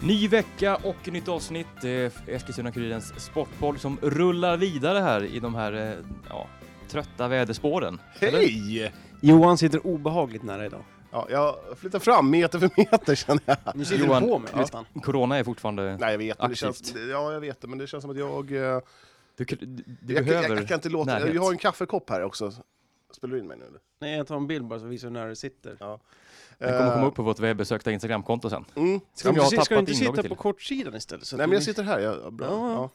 Ny vecka och nytt avsnitt. Är Eskilstuna-Kurirens sportboll som rullar vidare här i de här eh, ja, trötta väderspåren. Eller? Hej! Johan sitter obehagligt nära idag. Ja, jag flyttar fram meter för meter känner jag. Nu sitter Johan, du på mig ja. nästan. Corona är fortfarande... Nej jag vet, men det Aktivt. känns, ja jag vet det, men det känns som att jag... eh, Du, du, du jag, behöver... jag, jag kan inte låta... närhet. Jag har en kaffekopp här också. Spelar du in mig nu eller? Nej, jag tar en bild bara så visar hur nära du sitter. Ja. Den kommer komma Eh, upp på vårt webbesökta Instagramkonto sen. Mm. Ska du, jag ska du inte sitta till. på kortsidan istället? Så Nej men jag du- sitter här, ja, bra. Ja,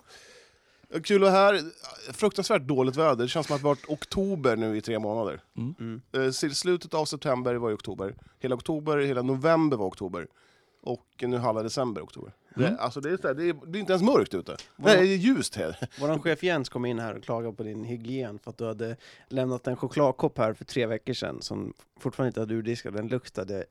Ja. Kul att här. Fruktansvärt dåligt väder. Det känns som att det har varit oktober nu i tre månader. Mm. Mm. Eh, till slutet av september var i oktober. Hela oktober, hela november var oktober. Och nu halva december oktober. Mm. Det, alltså det, är, så här, det, är, det är inte ens mörkt ute. Vadå? Det är ljust här. Vår chef Jens kom in här och klagade på din hygien för att du hade lämnat en chokladkopp här för tre veckor sedan som fortfarande inte hade urdiskat. Den luktade...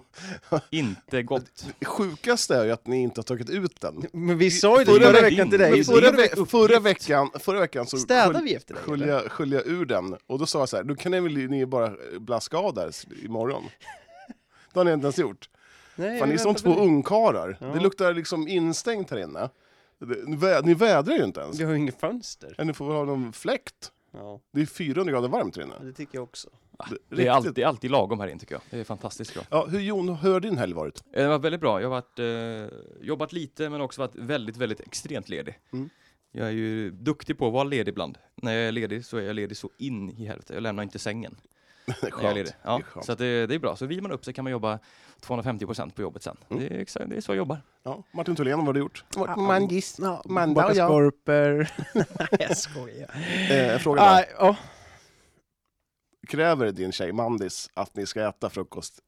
Inte gott. Det sjukaste är ju att ni inte har tagit ut den. Men vi sa ju det Förra veckan- till dig. Förra, ve förra, veckan, förra veckan så skölj- vi efter dig? sköljde eller? jag, jag ur den. Och då sa jag så här, då kan ni väl ni bara blaska av där imorgon. Det har ni inte ens gjort. Nej, Fan, ni är som två ungkarlar. Ja. Det luktar liksom instängt här inne. Det- Ni, vä ni vädrar ju inte ens. Vi har ju inget fönster. Ja, Ni får väl ha någon fläkt. Ja, Det är 400 grader varmt här inne. det tycker jag också. Det är alltid, alltid lagom här inne tycker jag. Det är fantastiskt bra. Ja, hur Jon, hur har din helg varit? Eh, Det var väldigt bra. Jag har varit, eh, jobbat lite men också varit väldigt, väldigt extremt ledig. Mm. Jag är ju duktig på att vara ledig ibland. När jag är ledig så är jag ledig så in i helvete. Jag lämnar inte sängen Det skönt. Det Ja, är skönt. så att det, det är bra. Så vill man upp så kan man jobba 250% på jobbet sen. Mm. Det, är exakt, det är så jag jobbar. Ja, Martin Thulén, vad har du gjort? Ja, Mangis. Ja, Manda och jag. skorpor. Nej, jag skojar. Eh, fråga då. Ah, ja. Kräver din tjej Mandis att ni ska äta frukost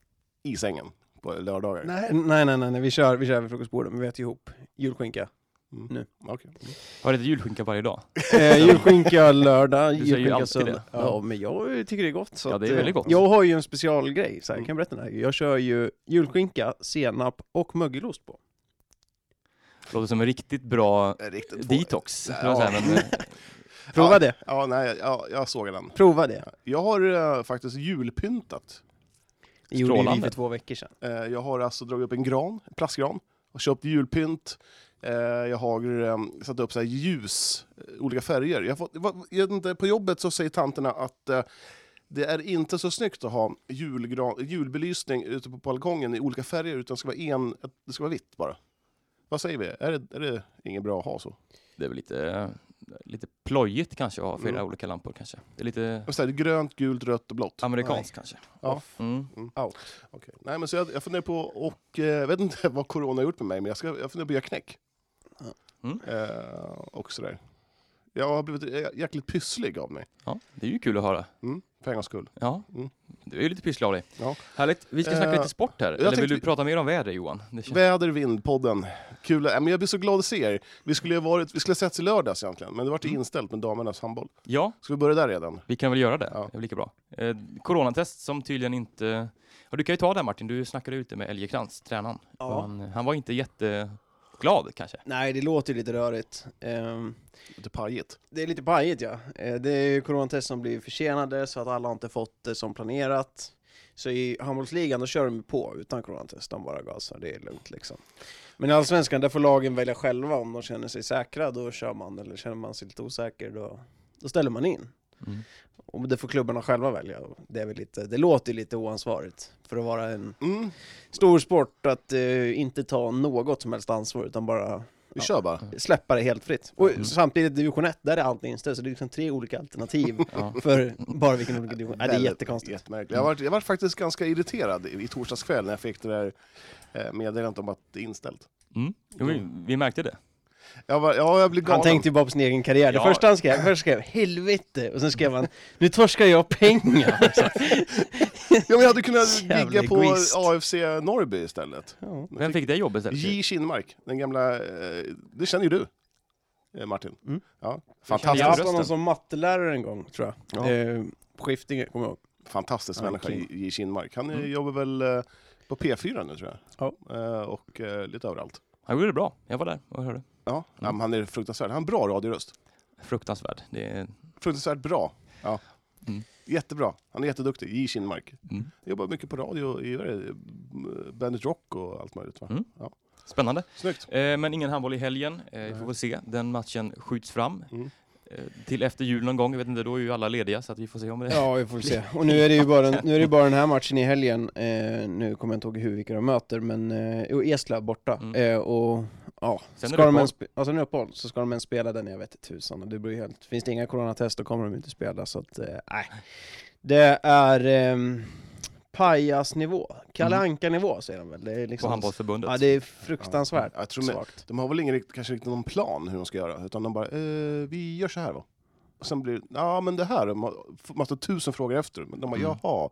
i sängen på lördagar? Nej, nej, nej, nej, nej, vi kör, vi kör vid frukostbordet, men vi äter ihop julskinka. Mm. Nu. Okej. Mm. Har det julskinka varje dag? Eh, julskinka lördag, Du julskinka söndag. det. Ja. men jag tycker det är gott. Så Ja, det är att, eh, väldigt gott. Jag har ju en specialgrej, så här, Mm. kan jag berätta den här? Jag kör ju julskinka, senap och mögelost på. Låter som en riktigt bra Riktigt detox. Ja. men, eh, Prova ja. det, Ja, nej, ja, jag såg den. prova det. Jag har eh, faktiskt julpyntat. Det gjorde vi för två veckor sedan. Eh, jag har alltså dragit upp en gran, en plastgran, och köpt julpynt. Eh, jag har eh, satt upp så ljus, eh, olika färger. Jag fått, jag inte, på jobbet så säger tanterna att eh, det är inte så snyggt att ha julgran, julbelysning ute på balkongen i olika färger, utan det ska vara, en, det ska vara vitt bara. Vad säger vi? Är det, är det inget bra att ha så? det är väl lite, lite plojigt kanske att ha flera Mm. olika lampor kanske. Det är lite Och så här, grönt, gult, rött och blått. amerikanskt kanske. Ja. Mm. Okej. Nej, men så jag, jag funderar på, och jag vet inte vad corona har gjort med mig, men jag, ska, jag funderar på att göra knäck. Mm. Eh, och sådär. Jag har blivit jäkligt pysslig av mig, Ja, det är ju kul att höra. mm, för en gångs skull. Ja, Mm. du är ju lite pysslig av dig. Ja. Härligt. Vi ska snacka Eh, lite sport här. jag Eller vill tänkte du vi- prata mer om väder Johan? Det känns... Väder, vind, podden. Kul. Eh, men jag blir så glad att se er. Vi skulle ha varit, vi skulle ha setts i lördags egentligen, men det vart Mm. inställt med damernas handboll. Ja, Ska vi börja där redan? vi kan väl göra det. Ja. Det är lika bra. Eh, coronatest som tydligen inte... Ja, du kan ju ta det Martin, du snackade ute med Elgekrans, tränaren. Ja. Han, han var inte jätteglad kanske. Nej, det låter lite rörigt. Ehm, Lite pajigt. det är lite pajigt ja. Eh, det är ju coronatest som blir försenade så att alla har inte fått det som planerat. Så i handbollsligan då kör de på utan coronatest, de bara gasar, det är lugnt liksom. Men i Allsvenskan, där får lagen välja själva om de känner sig säkra, då kör man. Eller känner man sig lite osäker, då, då ställer man in. Mm. Och det får klubbarna själva välja. Det, är väl lite, det låter ju lite oansvarigt för att vara en Mm, stor sport att eh, inte ta något som helst ansvar utan bara vi Ja. kör bara. släppa det helt fritt. Och Mm. samtidigt division 1, där är allt inställt, så det är liksom tre olika alternativ för bara vilken olika division. Nej, det är jättekonstigt. Jättemärkligt. Jag var, jag var faktiskt ganska irriterad i, i torsdags kväll när jag fick det där eh, meddelandet om att det är inställt. Mm. Jo, vi, vi märkte det. Jag var, ja, jag blev galen. Han tänkte ju bara på sin egen karriär. Det Ja. första han skrev, först skrev helvete, och sen skrev han nu torskar jag pengar. Ja, men jag hade kunnat ligga på egoist. AFC Norrby istället. ja. Vem fick det jobbet istället? J. Kinmark, den gamla... Eh, det känner ju du, eh, Martin. Mm. Ja, Jag fantastisk, har igen haft honom som mattelärare en gång, tror jag. Ja. Eh, på Skiftinge, kommer jag ihåg. fantastisk Ja, människa. J. Kinmark. Han eh, Mm. jobbar väl på P4 nu, tror jag. Ja. Eh, och eh, lite överallt. Han gjorde det bra. Jag var där och hörde. Ja, Mm. ja, han är fruktansvärd. Han har en bra radioröst. Fruktansvärd. Det är... Fruktansvärt bra. Mm. Jättebra. Han är jätteduktig. J. Kinmark. Mm. Jobbar mycket på radio i Bandit Rock och allt möjligt. Va? Mm. Ja. Spännande. Snyggt. Eh, men ingen handboll i helgen. Eh, vi får väl se. Den matchen skjuts fram Mm. eh, till efter jul någon gång. Jag vet inte, då är ju alla lediga så att vi får se om det... Ja, vi får se. Och nu är det ju bara, nu är det bara den här matchen i helgen, eh, nu kommer jag inte ihåg hur vilka de möter, men eh, Eslöv borta. Mm. Eh, och ja, Sen är ska det de uppehåll. ens, alltså nu uppehåll, så ska de ens spela den, jag vet tusan. Och Det beror ju helt, finns det inga coronatest då kommer de inte spela, så att, eh, nej. Det är eh, pajasnivå, Kalle Mm. Anka-nivå säger de väl? Det är På liksom, handbollsförbundet. ja, det är fruktansvärt Ja, jag tror med- svagt. De har väl ingen, rikt- kanske riktigt någon plan hur de ska göra, utan de bara eh, vi gör så här va. Och sen blir det, ja men det här, massa tusen frågor efter. Men de bara, Mm. jaha,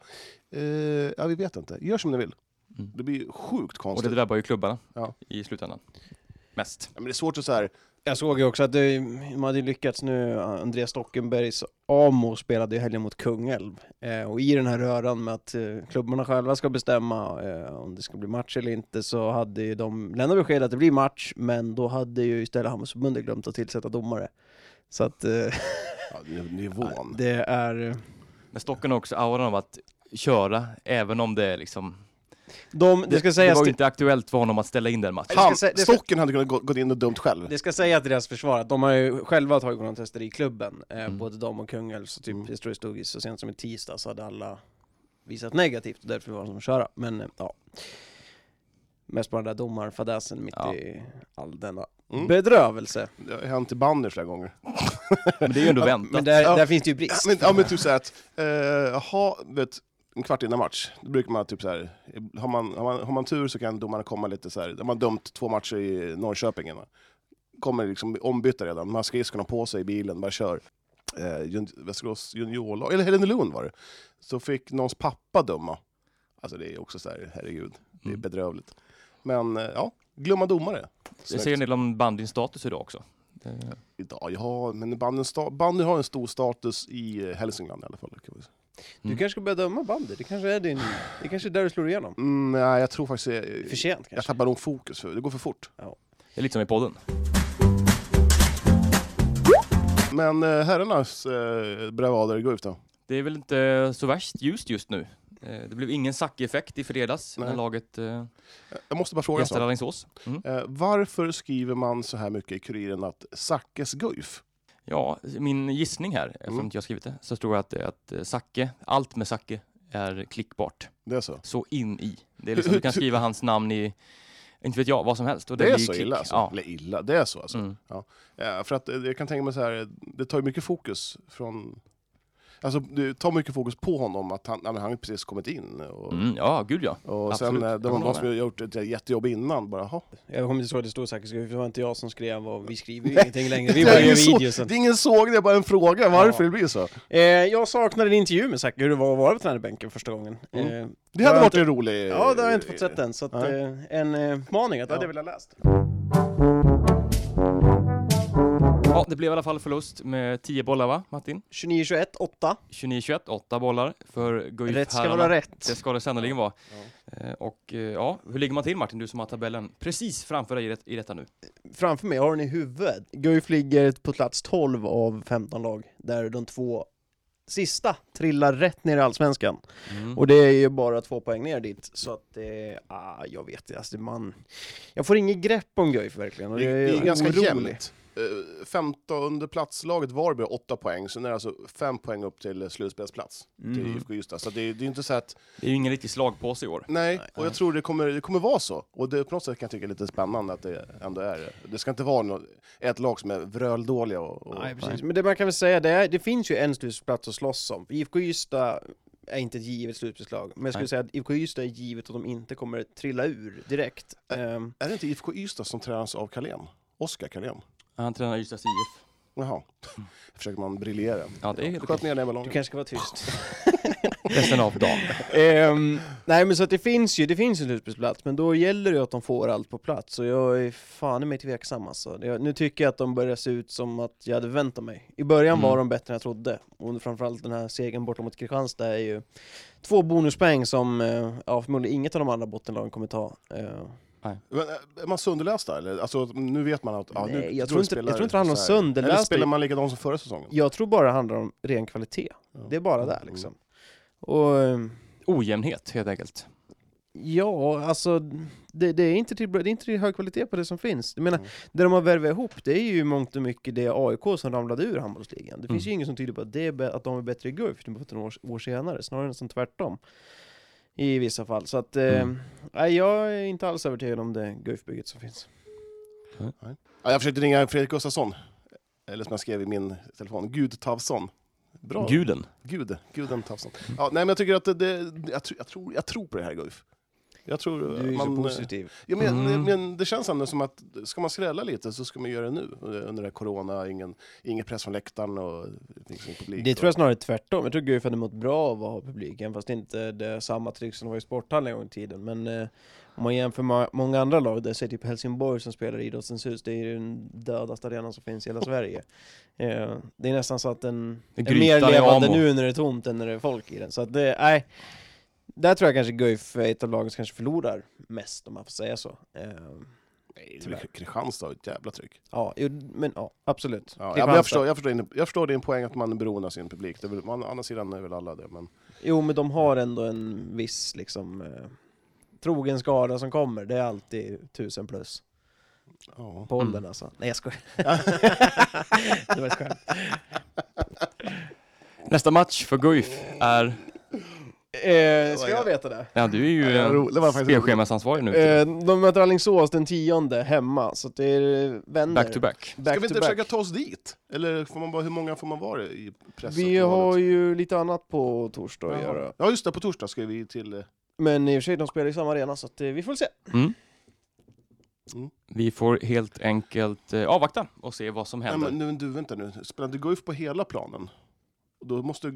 eh, ja vi vet inte, gör som ni vill. Mm. Det blir sjukt Och konstigt. det drabbar ju klubbarna Ja. i slutändan. Mest. Ja, men det är svårt att så här, Jag såg ju också att det, de hade lyckats nu, Andreas Stockenbergs AMO spelade i helgen mot Kungälv. Eh, och i den här röran med att eh, klubbarna själva ska bestämma eh, om det ska bli match eller inte så hade ju de lämnat besked att det blir match, men då hade ju istället Handbollsförbundet glömt att tillsätta domare. Så att eh, ja, nivån. det är... Men Stocken har också auran av att köra, även om det är liksom... De, det, ska det sägas var ju inte aktuellt för honom att ställa in den matchen. Han, sä- det ska- Stocken hade kunnat gå, gått in och dömt själv. det ska sägas till deras försvar att de har ju själva tagit coronatester i klubben, eh, Mm. både de och Kungälv, så typ, Mm. jag tror det stod i så sent som i tisdag så hade alla visat negativt och därför var de som köra. Men eh, ja, mest bara den där domarfadäsen mitt Ja. i all denna Mm. bedrövelse. Det har hänt i bandy flera gånger. Men det är ju ändå Ja, väntat. Men där, Ja. där finns det ju brist. Ja, men, ja men typ såhär att, eh, jaha, vet, en kvart innan match, då brukar man typ såhär, har man, har man, har man tur så kan domarna komma lite såhär, de har dömt två matcher i Norrköping innan. Kommer liksom ombytta redan, man har skridskorna på sig i bilen, bara kör. Eh, jun, Västerås juniorlag, eller Helenelund var det. Så fick någons pappa döma. Alltså det är också såhär, herregud, det är Mm. bedrövligt. Men eh, ja, glömma domare. Jag säger en del om bandyns status idag också. Det, Idag, ja, men bandy, sta, bandy har en stor status i eh, Hälsingland i alla fall. Kan vi säga. Du Mm. kanske ska börja döma bandy, det kanske är din, det kanske är där du slår igenom. Mm, nej, jag tror faktiskt... Jag, För sent jag kanske. tappar nog fokus, för det går för fort. det är lite som i podden. Men eh, herrarnas eh, bravader i Guif då? Det är väl inte så värst ljust just nu. Eh, Det blev ingen Zacke-effekt i fredags när Nej. laget eh, Jag måste bara fråga en gästade sak. Alingsås. Mm. Eh, varför skriver man så här mycket i Kuriren att Sackes Guif? Ja, min gissning här, eftersom Mm. inte jag har skrivit det, så tror jag att, att eh, Zacke, allt med Zacke är klickbart. Det är så? Så in i. Det är liksom, du kan skriva hans namn i, inte vet jag, vad som helst. Och Det, är blir så klick. illa alltså? Ja. Eller illa, det är så alltså? Mm. Ja, för att eh, jag kan tänka mig så här, det tar ju mycket fokus från... Alltså det tar mycket fokus på honom att han, men han har precis kommit in. Och, Mm, ja, gud ja. och absolut. sen det håller någon som gjort ett jättejobb innan, bara jaha. Jag kommer inte ihåg det stod säkert, det var inte jag som skrev och vi skriver ju ingenting längre, vi bara Det är gör videos. Det är ingen såg, det är bara en fråga varför Ja. det blir så. Eh, jag saknade en intervju med Zacke, hur det var att vara på tränarbänken första gången. Mm. Eh, Det hade varit inte- en rolig... ja, det har jag inte fått sett än, så att, eh, en eh, maning att det Ja. hade jag velat läst. Ja, det blev i alla fall förlust med 10 bollar va, Martin? 29-21, 8. 29-21, 8 bollar för Guif Rätt ska vara rätt. Det ska det sannoliken vara. Eh, Och eh, ja, hur ligger man till Martin, du som har tabellen precis framför dig i, det, i detta nu? Framför mig, har den i huvudet. Guif ligger på plats 12 av 15 lag, där de två sista trillar rätt ner i Allsvenskan. Mm. Och det är ju bara två poäng ner dit, så att det, ah, jag vet inte, alltså man... Jag får inget grepp om Guif verkligen, och Det, det det är är ganska orolig. jämnt. Eh, Femtonde platslaget Varberg har åtta poäng, sen är det alltså fem poäng upp till slutspelsplats till Mm. IFK Ystad. Så det, är- det är inte så att, Det är ju ingen riktig slagpåse i år. nej, Nej, och jag tror det kommer, det kommer vara så. Och det på något sätt kan jag tycka är lite spännande att det ändå är det. Det ska inte vara något, ett lag som är vröldåliga och... och Nej, precis. Men det man kan väl säga, det, är, det finns ju en slutspelsplats att slåss om. IFK Ystad är inte ett givet slutspelslag, men jag skulle Nej. säga att IFK Ystad är givet att de inte kommer trilla ur direkt. Ehm, Är det inte IFK Ystad som tränas av Carlén? Oskar Carlén? Han tränar Ystads IF. Jaha. Försöker man briljera. Ja, det är helt Sköt okej. ner den du ballongen. kanske ska vara tyst. Resten av dagen. Ehm, nej men så att det finns ju, det finns en slutspelsplats, men då gäller det ju att de får allt på plats, och jag är fan i mig tveksam alltså. Det, nu tycker jag att de börjar se ut som att jag hade väntat mig. I början Mm. var de bättre än jag trodde, och framförallt den här segern borta mot Kristianstad är ju två bonuspoäng som, eh, ja förmodligen inget av de andra bottenlagen kommer ta. Eh, Men, äh, Är man sönderläst där? Eller? Alltså, nu vet man att... Ja, nu, Nej, jag tror inte- jag tror inte det handlar om sönderläst. Eller spelar man likadant som förra säsongen? Jag tror bara det handlar om ren kvalitet. Ja. Det är bara Mm. där liksom. Och eh, Ojämnhet helt enkelt. ja, alltså det, det, är inte till, det är inte till hög kvalitet på det som finns. Jag menar, Mm. det de har värvat ihop, det är ju mångt och mycket det AIK som ramlade ur handbollsligan. Det finns Mm. ju inget som tyder på att, det att de är bättre i Guif nu år, år senare, snarare nästan tvärtom. I vissa fall. Så att, eh, Mm. nej, jag är inte alls övertygad om det Guif-bygget som finns. Ja, jag försökte ringa Fredrik Gustafsson. Eller som jag skrev i min telefon, Gud Tavsson. Bra. Guden. Gud, guden Tavsson. Ja, nej, men jag tycker att det, det, jag, tror, jag, tror, jag tror på det här Guif. Jag tror Du är man, så positiv. Ja, men, Mm. men det känns ändå som att ska man skrälla lite så ska man göra det nu under det här corona, ingen, ingen press från läktaren och det ingen publik. Det tror jag snarare är tvärtom. Jag tror Guif hade mått bra av att ha publiken, fast inte det samma tryck som det var i sporthallen en gång i tiden. Men eh, om man jämför med många andra lag, där säger typ Helsingborg som spelar i Idrottens hus, det är ju den dödaste arenan som finns i hela Sverige. Eh, det är nästan så att den är mer levande nu när det är tomt än när det är folk i den. Så att det, nej. Där tror jag kanske Guif är ett av lagen som kanske förlorar mest, om man får säga så. Eh, Nej, Tyvärr. Kristianstad har ett jävla tryck. ja, men ja, absolut. Ja, jag, förstår, jag, förstår din, jag förstår din poäng att man är beroende av sin publik. Det är väl, man, å andra sidan är väl alla det. Men, Jo, men de har ändå en viss liksom eh, trogen skara som kommer. Det är alltid tusen plus ja. på Mm. åldern alltså. Nej jag skojar. det var ett skämt. Nästa match för Guif är... Eh, ska jag veta det? Ja, du är ju Ja, det var eh, faktiskt spelschemasansvarig nu. Eh, de möter Alingsås den tionde hemma, så att det är vänner. Back to back. Back Ska vi to inte back. försöka ta oss dit? Eller får man bara, hur många får man vara i pressen? Vi har ju lite annat på torsdag att göra. Ja just det, på torsdag ska vi till... eh, Men i och för sig, de spelar i samma arena, så att, eh, vi får se. Mm. Mm. Vi får helt enkelt eh, avvakta och se vad som Nej, händer. men nu, du, vänta nu. Spelar inte Guif på hela planen? Då måste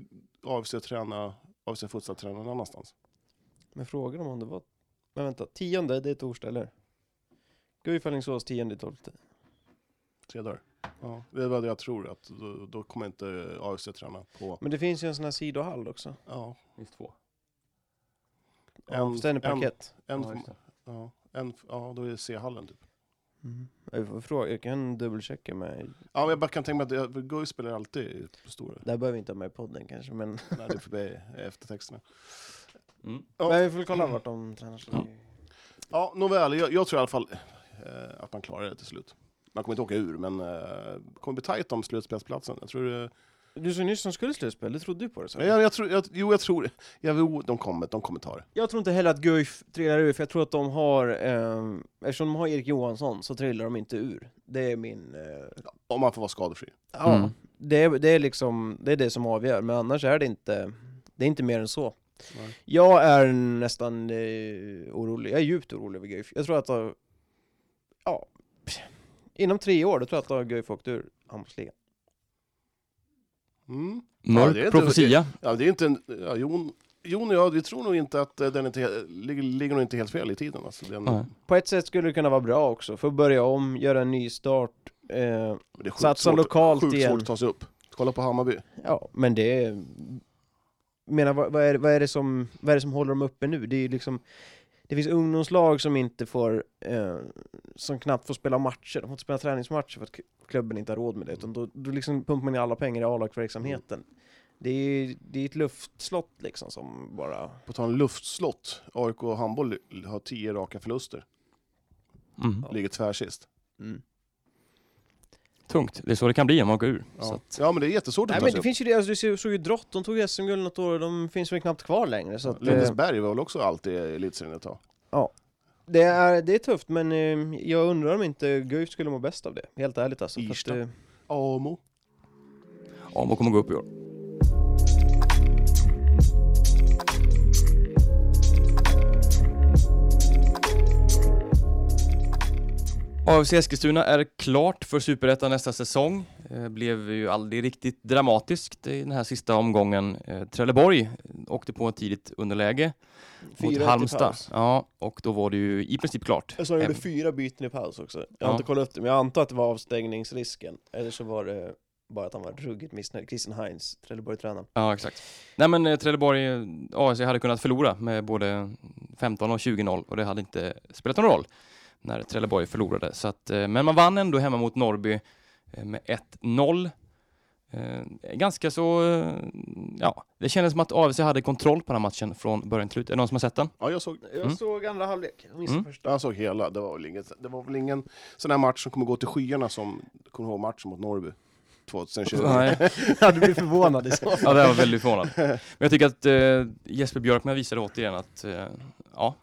AFC träna, AFC Futsal träna någon annanstans. Men frågan om det var... Men vänta, tionde, det är torsdag eller? Guif Alingsås tionde tolfte. Tre dagar. Ja, det är vad jag tror, att då, då kommer inte AFC träna på... Men det finns ju en sån här sidohall också. Ja, Finns två. Ja, En- är en- parkett. en, Ja, det. ja, en, ja, då är det C-hallen typ. Mm. Jag, får fråga, jag kan dubbelchecka med... Ja, men jag bara kan tänka mig att Guif spelar alltid på stora. Det här behöver vi inte ha med i podden kanske, men... Nej, det får bli eftertexterna. Mm. Ja. Men vi får kolla vart de tränar. Ja. Ja, nåväl. Jag, jag tror i alla fall eh, att man klarar det till slut. Man kommer inte åka ur, men eh, kommer bli tajt om slutspelsplatsen. Jag tror det... Du sa nyss som skulle slutspel, du trodde ju på det. Så. Ja, jag, jag tror, jag, jo, jag tror jag, jo, de kommer, de kommer ta det. Jag tror inte heller att Guif trillar ur, för jag tror att de har... Eh, eftersom de har Erik Johansson så trillar de inte ur. Det är min... Eh, Om man får vara skadefri. ja, Mm. det, är, det är liksom... Det är det som avgör, men annars är det inte... Det är inte mer än så. Nej. Jag är nästan eh, orolig, jag är djupt orolig över Guif. Jag tror att... Ja, inom tre år, då tror jag att Guif åkt ur handbollsligan. Mm. Mörk Ja, det är inte- profetia. Ja, det är inte en, ja, Jon, Jon och jag, vi tror nog inte att eh, den inte, ligger, ligger nog inte helt fel i tiden. Alltså, den. På ett sätt skulle det kunna vara bra också, för att börja om, göra en ny start. Eh, sjukt Satsa svårt, lokalt sjukt igen. svårt att ta sig upp. Kolla på Hammarby. ja, men det är... Menar, vad, vad, är, vad, är det som, vad är det som håller dem uppe nu? Det är ju liksom... Det finns ungdomslag som inte får... Eh, som knappt får spela matcher. De får inte spela träningsmatcher för att klubben inte har råd med det. Utan då, då liksom pumpar man in alla pengar i A-lagsverksamheten. Det är, det är ett luftslott liksom som bara... På tal om luftslott, AIK och handboll har tio raka förluster. Mm. Ligger tvärsist. Mm. Tungt. Det är så det kan bli om man går ur. Så Ja. att, ja, men det är jättesvårt att Nej ta men sig det upp. finns ju det, alltså, du såg ju Drott, de tog SM-guld något år och de finns väl knappt kvar längre. Så att, eh, Lindesberg var väl också alltid i elitserien ett tag. det, är, det är tufft men eh, jag undrar om inte Guif skulle må bäst av det. Helt ärligt alltså. Att, Irsta. eh, Amo. Amo kommer gå upp i år. AFC Eskilstuna är klart för Superettan nästa säsong. Eh, blev ju aldrig riktigt dramatiskt i den här sista omgången. Eh, Trelleborg åkte på ett tidigt underläge mot 4-1 i Halmstad. Ja, och då var det ju i princip klart. Jag sa de gjorde fyra byten i paus också. Jag Ja. har inte kollat upp det, men jag antar att det var avstängningsrisken. Eller så var det bara att han var ruggigt missnöjd. Christian Heinz, Trelleborg-tränaren. Ja, exakt. Nej men eh, Trelleborg, eh, AFC hade kunnat förlora med både 15 och 20-0 och det hade inte spelat någon roll. När Trelleborg förlorade. Så att, eh, men man vann ändå hemma mot Norrby eh, med 1-0. Eh, ganska så, ja, det kändes som att AFC hade kontroll på den här matchen från början till slut. Är det någon som har sett den? Ja, jag såg, Jag Mm. såg andra halvlek, jag missade Mm. första. jag såg hela. Det var, väl inget, det var väl ingen sån här match som kommer gå till skyarna som, kommer ihåg matchen mot Norrby 2020? Nej, Ja, du blir förvånad i så ja, det var väldigt förvånad. Men jag tycker att eh, Jesper Björkman visade återigen att, eh, ja.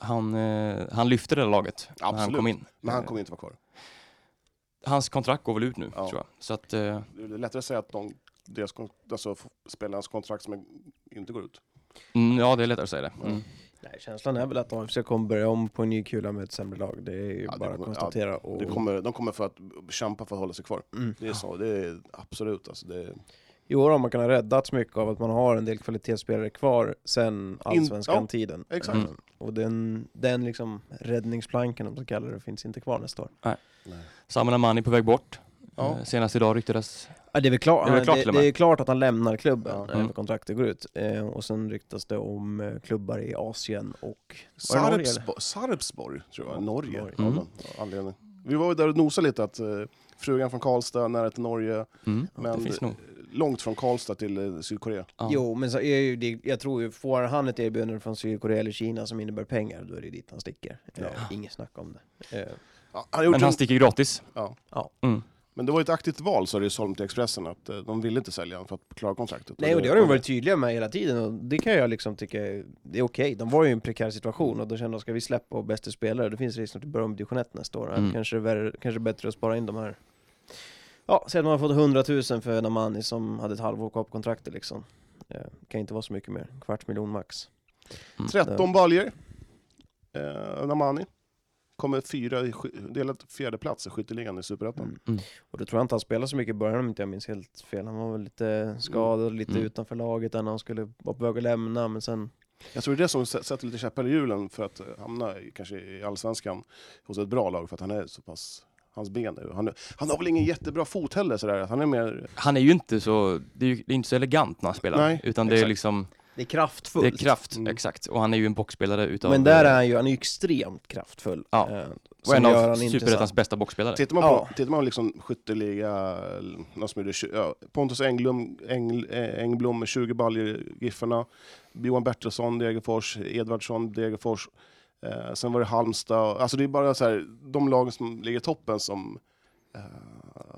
Han, eh, han lyfte det där laget när han Absolut. kom in. Men han Eh, kommer inte vara kvar. Hans kontrakt går väl ut nu, Ja. tror jag. Så att, eh, Det är lättare att säga att de, deras, alltså, spelarnas kontrakt som är- inte går ut. mm, ja, det är lättare att säga det. Mm. Nej, känslan är väl att AFC kommer börja om på en ny kula med ett sämre lag. Det är ju Ja, det bara att kommer- konstatera. och... Det kommer, de kommer för att kämpa för att hålla sig kvar. Mm. Det är så, det är absolut. Alltså, det är, I år har man kunnat räddats mycket av att man har en del kvalitetsspelare kvar sen allsvenskan-tiden. exakt. Mm. Och den, den liksom räddningsplanken, om man ska kalla det, finns inte kvar nästa år. nej. Samuel Amani på väg bort. Ja. Eh, senast idag ryktades Ja, det, är väl klart, Det är väl klart det, det är klart att han lämnar klubben Ja. när Mm. kontraktet går ut. Eh, och sen ryktas det om eh, klubbar i Asien och... Sarpsborg, Sarpsborg, tror jag, Ja, Norge. Norge. Mm. någon anledning. Vi var ju där och nosade lite att eh, frugan från Karlstad, nära till Norge, mm, men det finns nog. Långt från Karlstad till eh, Sydkorea. Ja. Jo, men så är ju det, jag tror ju, får han ett erbjudande från Sydkorea eller Kina som innebär pengar, då är det dit han sticker. Eh, Ja. inget snack om det. Eh, Ja, han Men en, han sticker gratis. ja. Ja. Mm. Men det var ett aktivt val, sa det i Solm till Expressen, att eh, de ville inte sälja honom för att klara kontraktet. Nej, och det har de varit tydliga med hela tiden och det kan jag liksom tycka är- det är okej. De var ju i en prekär situation och då kände de, ska vi släppa bästa spelare, det finns risk att vi börjar om division 1 nästa år. Mm. Kanske, värre, kanske bättre att spara in de här. Ja, säg att man har fått 100 000 för Namani som hade ett halvår kvar på kontraktet liksom. Eh, kan inte vara så mycket mer, kvarts miljon max. 13 baljer. Eh, Namani. Kommer fyra delat fjärde plats i skytteligan i Superettan. Mm. Mm. Och då tror jag inte han spelade så mycket i början om inte jag minns helt fel. Han var väl lite skadad, lite Mm. utanför laget när han skulle vara på väg att lämna, men sen... Jag tror det är det som sä- sätter lite käppar i hjulen för att eh, hamna i, kanske i allsvenskan hos ett bra lag för att han är så pass Hans ben är, han, är- han har väl ingen jättebra fot heller sådär. Han är mer... Han är ju inte så, det är, ju, det är inte så elegant när han spelar. Nej, utan det är exakt. liksom, Det är kraftfullt. det är kraft, Mm. exakt. Och han är ju en boxspelare utav... Men där är han ju, han är ju extremt kraftfull. Ja. Eh, och som en gör av. Superettans bästa boxspelare. Tittar man Ja. på, tittar man liksom skytteliga, någon som gjorde, ja, Pontus Engblom, eh, Engblom med 20 baljor Giffarna, Johan Bertilsson, Degerfors, Edvardsson, Degerfors, eh, sen var det Halmstad, alltså det är bara så här, de lagen som ligger i toppen som eh,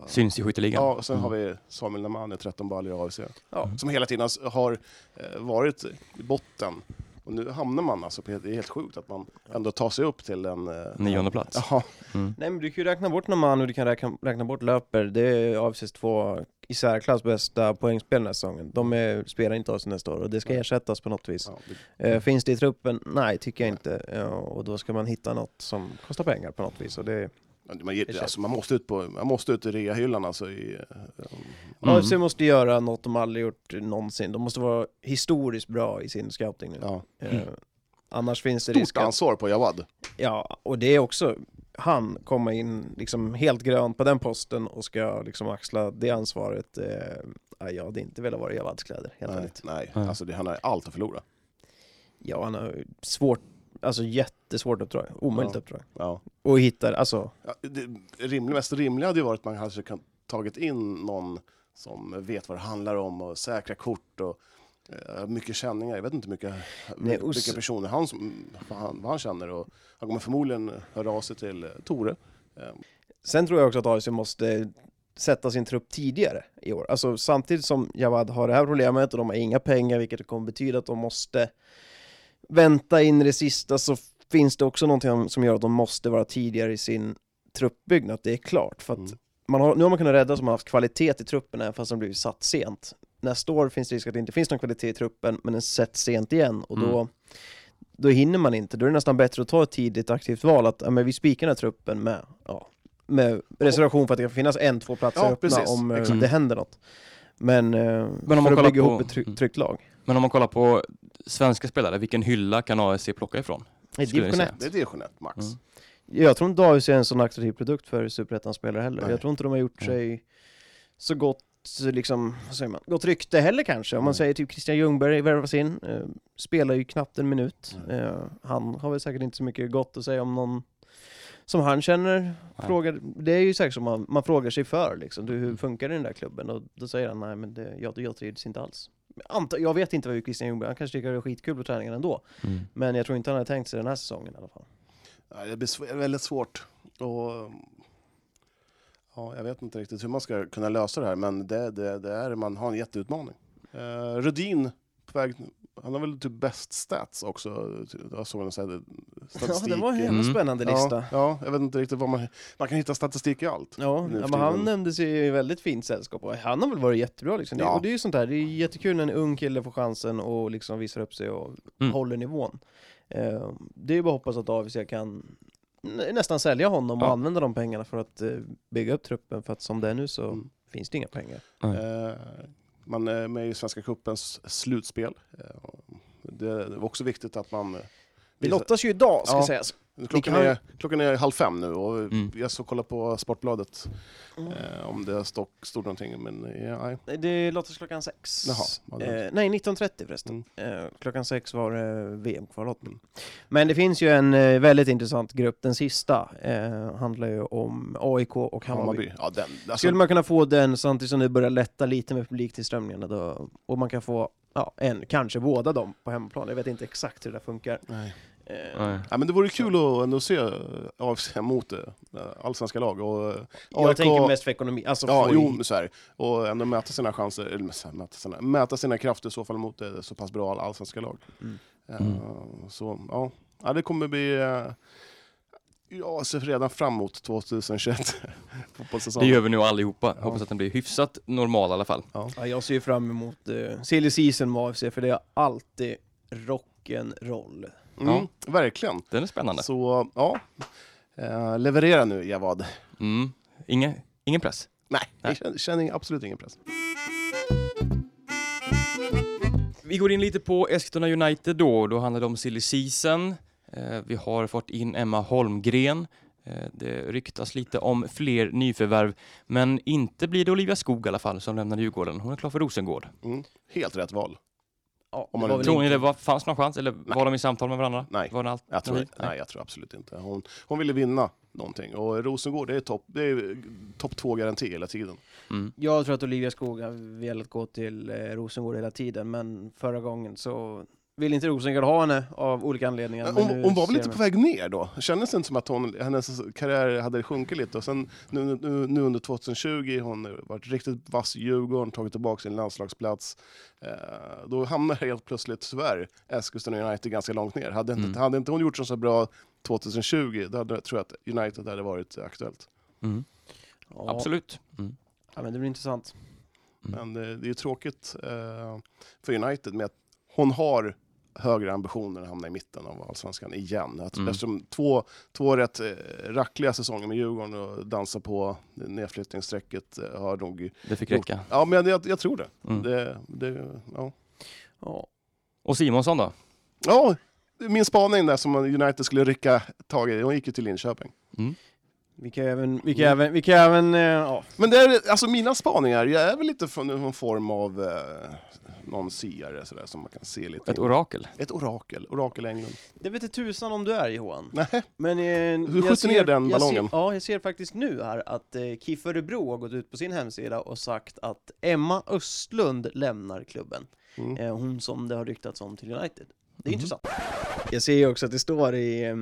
Syns i skytteligan. Ja, och sen Mm. har vi Samuel Namane, 13 baljor i AFC. Ja. Som hela tiden har- har eh, varit i botten. Och nu hamnar man alltså på, det är helt sjukt att man ändå tar sig upp till en... Eh, Nionde plats. Jaha, Mm. Nej men du kan ju räkna bort Naman och du kan räkna, räkna bort Löper. Det är avses två i särklass bästa poängspel den här säsongen. De är, spelar inte av sig nästa år och det ska Nej. ersättas på något vis. ja, det, Eh, finns det i truppen? Nej, tycker jag inte. Ja, och då ska man hitta något som kostar pengar på något vis. Och det, man, alltså, man, måste ut på, man måste ut i reahyllan alltså. I, Mm. AFC måste göra något de aldrig gjort någonsin. De måste vara historiskt bra i sin scouting nu. ja. Eh, annars finns det risk Stort att... ansvar på Jawad. Ja, och det är också han komma in liksom helt grön på den posten och ska liksom axla det ansvaret. Eh, ja, jag hade inte velat vara i Javads kläder, helt Nej, ärligt. nej. Nej. Alltså det, han har allt att förlora. Ja, han har svårt, alltså jättesvårt uppdrag, omöjligt Ja. uppdrag. Ja. Och hittar, alltså, Ja, det rimliga, mest rimliga hade ju varit att man hade kan, tagit in någon som vet vad det handlar om och säkra kort och mycket känningar. Jag vet inte hur mycket, Nej, och vilka personer han, han, han känner. Och han kommer förmodligen höra av sig till eh, Tore. Eh, Sen tror jag också att AFC måste sätta sin trupp tidigare i år. Alltså samtidigt som Javad har det här problemet och de har inga pengar, vilket kommer betyda att de måste vänta in det sista, så finns det också någonting som gör att de måste vara tidigare i sin truppbyggnad, att det är klart. För att Mm. man har, nu har man kunnat rädda som har haft kvalitet i truppen även fast de blivit satt sent. Nästa år finns det risk att det inte finns någon kvalitet i truppen, men den sätts sent igen och då, Mm. då hinner man inte. Då är det nästan bättre att ta ett tidigt aktivt val, att ja, men vi spikar den här truppen med, ja, med reservation för att det kan finnas en, två platser Ja, öppna precis. om eh, Exakt. det händer något. Men, eh, Men om för man att kollar bygga på- ihop ett tryck, Mm. tryggt lag. Men om man kollar på svenska spelare, vilken hylla kan AFC plocka ifrån? Nej, Skulle division jag 1. det är division 1 max. Mm. Jag tror inte AFC är en sån attraktiv produkt för superettan-spelare heller. Nej. Jag tror inte de har gjort Nej. sig så gott, liksom, vad säger man, gott rykte heller kanske. Om man Nej. säger typ Christian Ljungberg värvas in, eh, spelar ju knappt en minut. Nej. Eh, han har väl säkert inte så mycket gott att säga om någon som han känner, Nej. frågar, det är ju säkert som man, man frågar sig för liksom, du, hur funkar det i den där klubben? Och då säger han, nej men det, jag, jag trivs inte alls. Anta, jag vet inte vad Christian Ljungberg, han kanske tycker det är skitkul på träningen ändå, Mm. men jag tror inte han hade tänkt sig den här säsongen i alla fall. Nej, det blir väldigt svårt. Och, ja, jag vet inte riktigt hur man ska kunna lösa det här, men det, det, det är, man har en jätteutmaning. Uh, Rudin, på väg, han har väl typ bäst stats också. Jag såg en sån här statistik. Ja, det var en Mm. spännande lista. Ja, ja, jag vet inte riktigt vad man... Man kan hitta statistik i allt. Ja, ja men han nämndes i väldigt fint sällskap och han har väl varit jättebra liksom. Det, Ja. och det är ju sånt här, det är jättekul när en ung kille får chansen och liksom visar upp sig och Mm. håller nivån. Eh, det är ju bara att hoppas att AFC kan nästan sälja honom och Ja. använda de pengarna för att eh, bygga upp truppen för att som det är nu så Mm. finns det inga pengar. Eh, man är med i Svenska cupens slutspel. Eh, det är också viktigt att man... eh, Vi lottas ju idag ska Ja. sägas. Klockan kan- är, klockan är halv fem nu och Mm. jag så kollar på Sportbladet Mm. eh, om det stod, stod någonting. Men eh, nej. Nej, Det lottas klockan sex. Jaha, eh, nej, 19.30 förresten. Mm. Eh, klockan sex var det VM-kvallottning. Mm. Men det finns ju en eh, väldigt intressant grupp, den sista, eh, handlar ju om AIK och Hammarby. Hammarby. Ja, den, alltså, Skulle man kunna få den samtidigt som det börjar lätta lite med publiktillströmningarna då, och man kan få ja, en, kanske båda dem på hemmaplan. Jag vet inte exakt hur det funkar. nej. Eh, Nej. Ja, men det vore kul att ändå se eh, AFC mot eh, allsvenska lag. Och, eh, Jag AIK tänker mest för ekonomi. Alltså Ja, få jo, så här. Och ändå mäta sina chanser, eller så här, mäta sina, mäta sina krafter i så fall mot eh, så pass bra all- allsvenska lag. Mm. Eh, Mm. Så ja. ja, det kommer bli... eh, Jag ser redan fram emot 2021 Det fotbollssäsongen. gör vi nu allihopa. Ja. Hoppas att den blir hyfsat normal i alla fall. Ja, jag ser ju fram emot uh, silly season med AFC, för det är alltid rock'n'roll. Mm, Verkligen. Den är spännande. Så ja, eh, leverera nu Javad. Mm. Ingen, ingen press. Nej, Nej. jag känner, känner absolut ingen press. Vi går in lite på Eskilstuna United då. Då handlar det om silly season. Eh, vi har fått in Emma Holmgren. Eh, det ryktas lite om fler nyförvärv, men inte blir det Olivia Skog i alla fall som lämnar Djurgården. Hon är klar för Rosengård. Mm. Helt rätt val. Ja, Om man Tror ni det var, fanns någon chans eller var de i samtal med varandra? Nej. Var det allt? Jag tror, Nej. nej, jag tror absolut inte. Hon, hon ville vinna någonting. Och Rosengård, det är topp det är topp två-garanti hela tiden. Mm. Jag tror att Olivia Skog har velat gå till eh, Rosengård hela tiden, men förra gången så vill inte Rosengård ha henne av olika anledningar. men Hon, hon var väl lite på väg ner då? Kändes det inte som att hon, hennes karriär hade sjunkit lite? Och sen nu, nu, nu under 2020, hon har varit riktigt vass i Djurgården, tagit tillbaka sin landslagsplats. Eh, då hamnar helt plötsligt, tyvärr, Eskilstuna United ganska långt ner. Hade inte, Mm. hade inte hon gjort så, bra 2020, då hade, tror jag att United hade varit aktuellt. Mm. Ja, Absolut. Mm. Ja, men det blir intressant. Men eh, det är ju tråkigt eh, för United med att hon har högre ambitioner att hamna i mitten av allsvenskan igen. Att, Mm. Eftersom två, två rätt eh, rackliga säsonger med Djurgården och dansa på nedflyttningsstrecket eh, har nog... Det fick gjort- räcka. Ja, men jag, jag tror det. Mm. det, det ja. Ja. Och Simonsson då? ja, min spaning där som United skulle rycka tag i, hon gick ju till Linköping. Mm. Vi kan även, vi kan Mm. även, vi kan även, ja. Men det är, alltså mina spaningar, jag är väl lite från någon form av eh, någon siare sådär, som man kan se lite. Ett orakel? Ett orakel, orakel Englund. Det vet tusan om du är Johan. Nej, Men, eh, Hur skjuter ner den ballongen? Ser, ja, jag ser faktiskt nu här att eh, KIF Örebro har gått ut på sin hemsida och sagt att Emma Östlund lämnar klubben. mm. Eh, hon som det har ryktats om till United. Det är Mhm. intressant. Jag ser ju också att det står i, eh,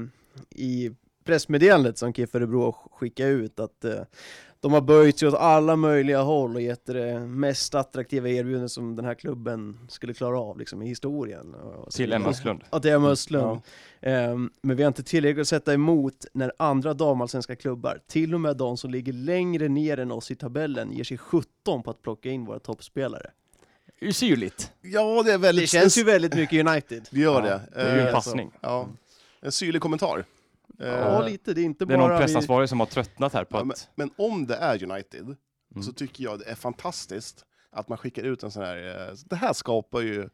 i pressmeddelandet som KIF Örebro skickar ut att eh, de har böjt sig åt alla möjliga håll och gett det mest attraktiva erbjudandet som den här klubben skulle klara av liksom, i historien. Och Till. Emma Östlund? Ja, till Emma Östlund. Ja. Ehm, men vi har inte tillräckligt att sätta emot när andra damallsvenska klubbar, till och med de som ligger längre ner än oss i tabellen, ger sig 17 på att plocka in våra toppspelare. Det är syrligt. Ja, det är väldigt... Det känns ju väldigt mycket United. Vi gör Ja, det. det är ju en Eh, passning. Ja. En syrlig kommentar. Eh, Ja, lite. Det är inte Det är bara... någon vi- pressansvarig som har tröttnat här på Ja, men, att... men om det är United Mm. så tycker jag det är fantastiskt att man skickar ut en sån här... eh, Det här skapar ju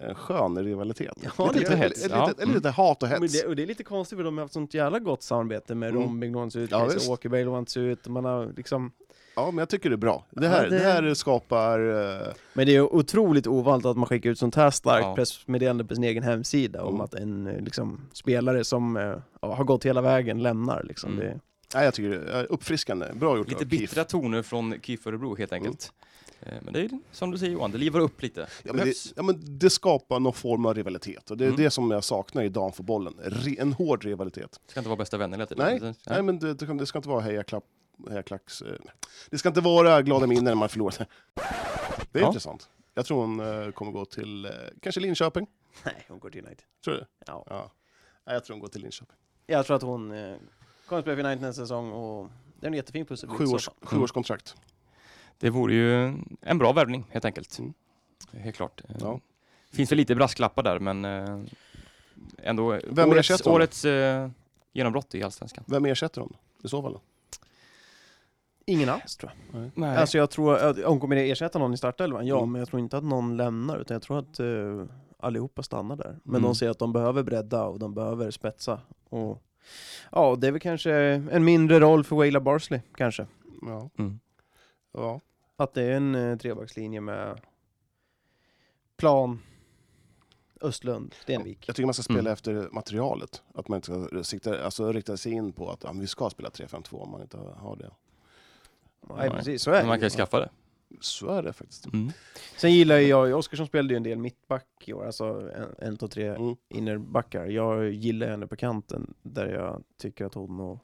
en skön rivalitet. Ja, lite, lite hets. Lite, Ja. lite, lite hat och Men hets. det, och det är lite konstigt för de har haft sånt jävla gott samarbete med Mm. Rombing lånats ut, Ja. Åkerberg lånats ut, och man har liksom... Ja, men jag tycker det är bra. Det här, Ja, det- det... här skapar... eh, Men det är otroligt ovanligt att man skickar ut sånt här starkt Ja. pressmeddelande på sin egen hemsida om Mm. att en eh, liksom, spelare som ja, har gått hela vägen lämnar. Liksom. Mm. Det, Nej, jag tycker det är uppfriskande. Bra gjort Lite av bittra toner från KIF Örebro helt enkelt. Eh, Men det är som du säger Johan, det livar upp lite. Det Ja men, det, ja, men det skapar någon form av rivalitet. Och det är Mm. det som jag saknar i damfotbollen. En hård rivalitet. Ska inte vara bästa vänner hela tiden. Nej, Nej, men det, det, det ska inte vara hejaklapp. Eh, det ska inte vara glada minnen när man förlorar. Det är Ja. intressant. Jag tror hon eh, kommer gå till eh, kanske Linköping. nej, hon går till United. Tror du? Ja. Ja. Nej, jag tror hon går till Linköping. Jag tror att hon kommer att spela för United nästa säsong och det är en jättefin pusselbit. Sju så års, fall. sju års kontrakt. Det vore ju en bra värvning helt enkelt. Mm. Helt klart. Ja. Finns väl lite brasklappar där men ändå Vem årets, årets eh, genombrott i Allsvenskan. Vem ersätter hon i så fall? Ingen alls tror jag. Nej. Alltså jag tror att hon kommer ersätta någon i startelvan, ja, Mm. men jag tror inte att någon lämnar, utan jag tror att uh, allihopa stannar där. Men Mm. de ser att de behöver bredda och de behöver spetsa. Och, ja, det är väl kanske en mindre roll för Waila Barsley, kanske. Ja. Mm. ja. Att det är en uh, trebackslinje med Plan, Östlund, Stenvik. Jag tycker man ska spela Mm. efter materialet. Att man inte ska sikta, alltså, rikta sig in på att ja, men vi ska spela 3-5-2 om man inte har det. Nej, precis, så är Men man kan ju skaffa det. Så är det faktiskt. Mm. Sen gillar ju jag, Oskarsson spelade ju en del mittback i år, alltså en, en två, tre Mm. innerbackar. Jag gillar henne på kanten, där jag tycker att hon och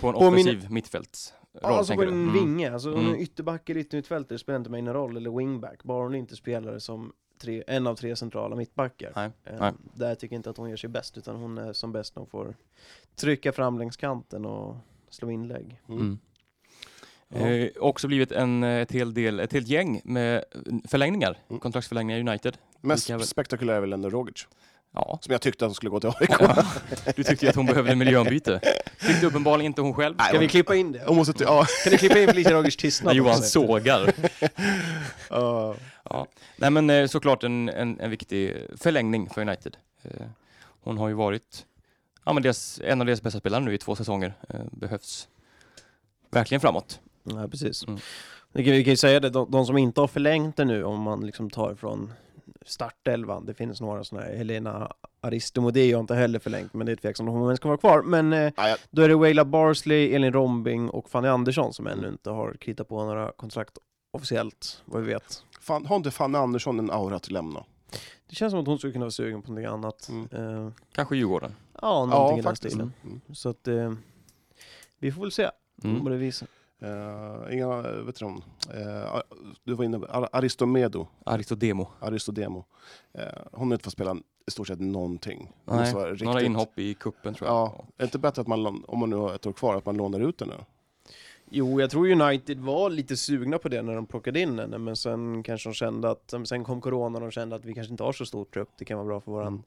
På en På min- offensiv mittfältsroll Ja, alltså på en? Mm. vinge, alltså Mm. ytterback eller yttermittfältare spelar inte mig någon roll, eller wingback, bara hon inte spelar som tre, en av tre centrala mittbackar. Nej, Eh, nej. Där tycker jag inte att hon gör sig bäst, utan hon är som bäst när hon får trycka fram längs kanten och slå inlägg. Mm. Ja. Eh, också blivit en, eh, ett, hel del, ett helt gäng med förlängningar, Mm. kontraktsförlängningar i United. Mest kan väl- spektakulär är väl ändå Rogic. Ja, Som jag tyckte att hon skulle gå till AIK. du tyckte ju att hon behövde miljöombyte. Tyckte uppenbarligen inte hon själv. Ska vi klippa in det? Hon måste ja, Kan ni klippa in Felicia Rogers När tystnad? Johan sågar. ja. Ja. Nej men eh, såklart en, en, en viktig förlängning för United. Eh, Hon har ju varit ja, men deras, en av deras bästa spelare nu i två säsonger. Eh, Behövs verkligen framåt. Nej, precis. Mm. Vi, kan, ju säga det, de, de som inte har förlängt det nu, om man liksom tar från startelvan, det finns några sådana här, Helena Aristomodi har inte heller förlängt, men det är tveksamt om hon ska vara kvar. Men eh, Ja, då är det Waila Barsley, Elin Rombing och Fanny Andersson som ännu inte har kritat på några kontrakt officiellt, vad vi vet. fan, har inte Fanny Andersson en aura att lämna? Det känns som att hon skulle kunna vara sugen på någonting annat. Mm. Eh, Kanske Djurgården. ja, någonting Ja, i den stilen. Mm. Så att eh, vi får väl se Mm. vad det visar. Uh, inga, vet du, om, eh, du var inne på Ar- Aristomedo, Aristodemo. Aristodemo. Eh, hon har inte fått spela i stort sett någonting. Nej, vara Några inhopp i kuppen tror jag. Ja, är det inte bättre att man, om man nu har ett år kvar, att man lånar ut den nu? Jo, jag tror United var lite sugna på det när de plockade in henne, men sen kanske de kände att, sen kom corona och de kände att vi kanske inte har så stor trupp, det kan vara bra för våran Mm.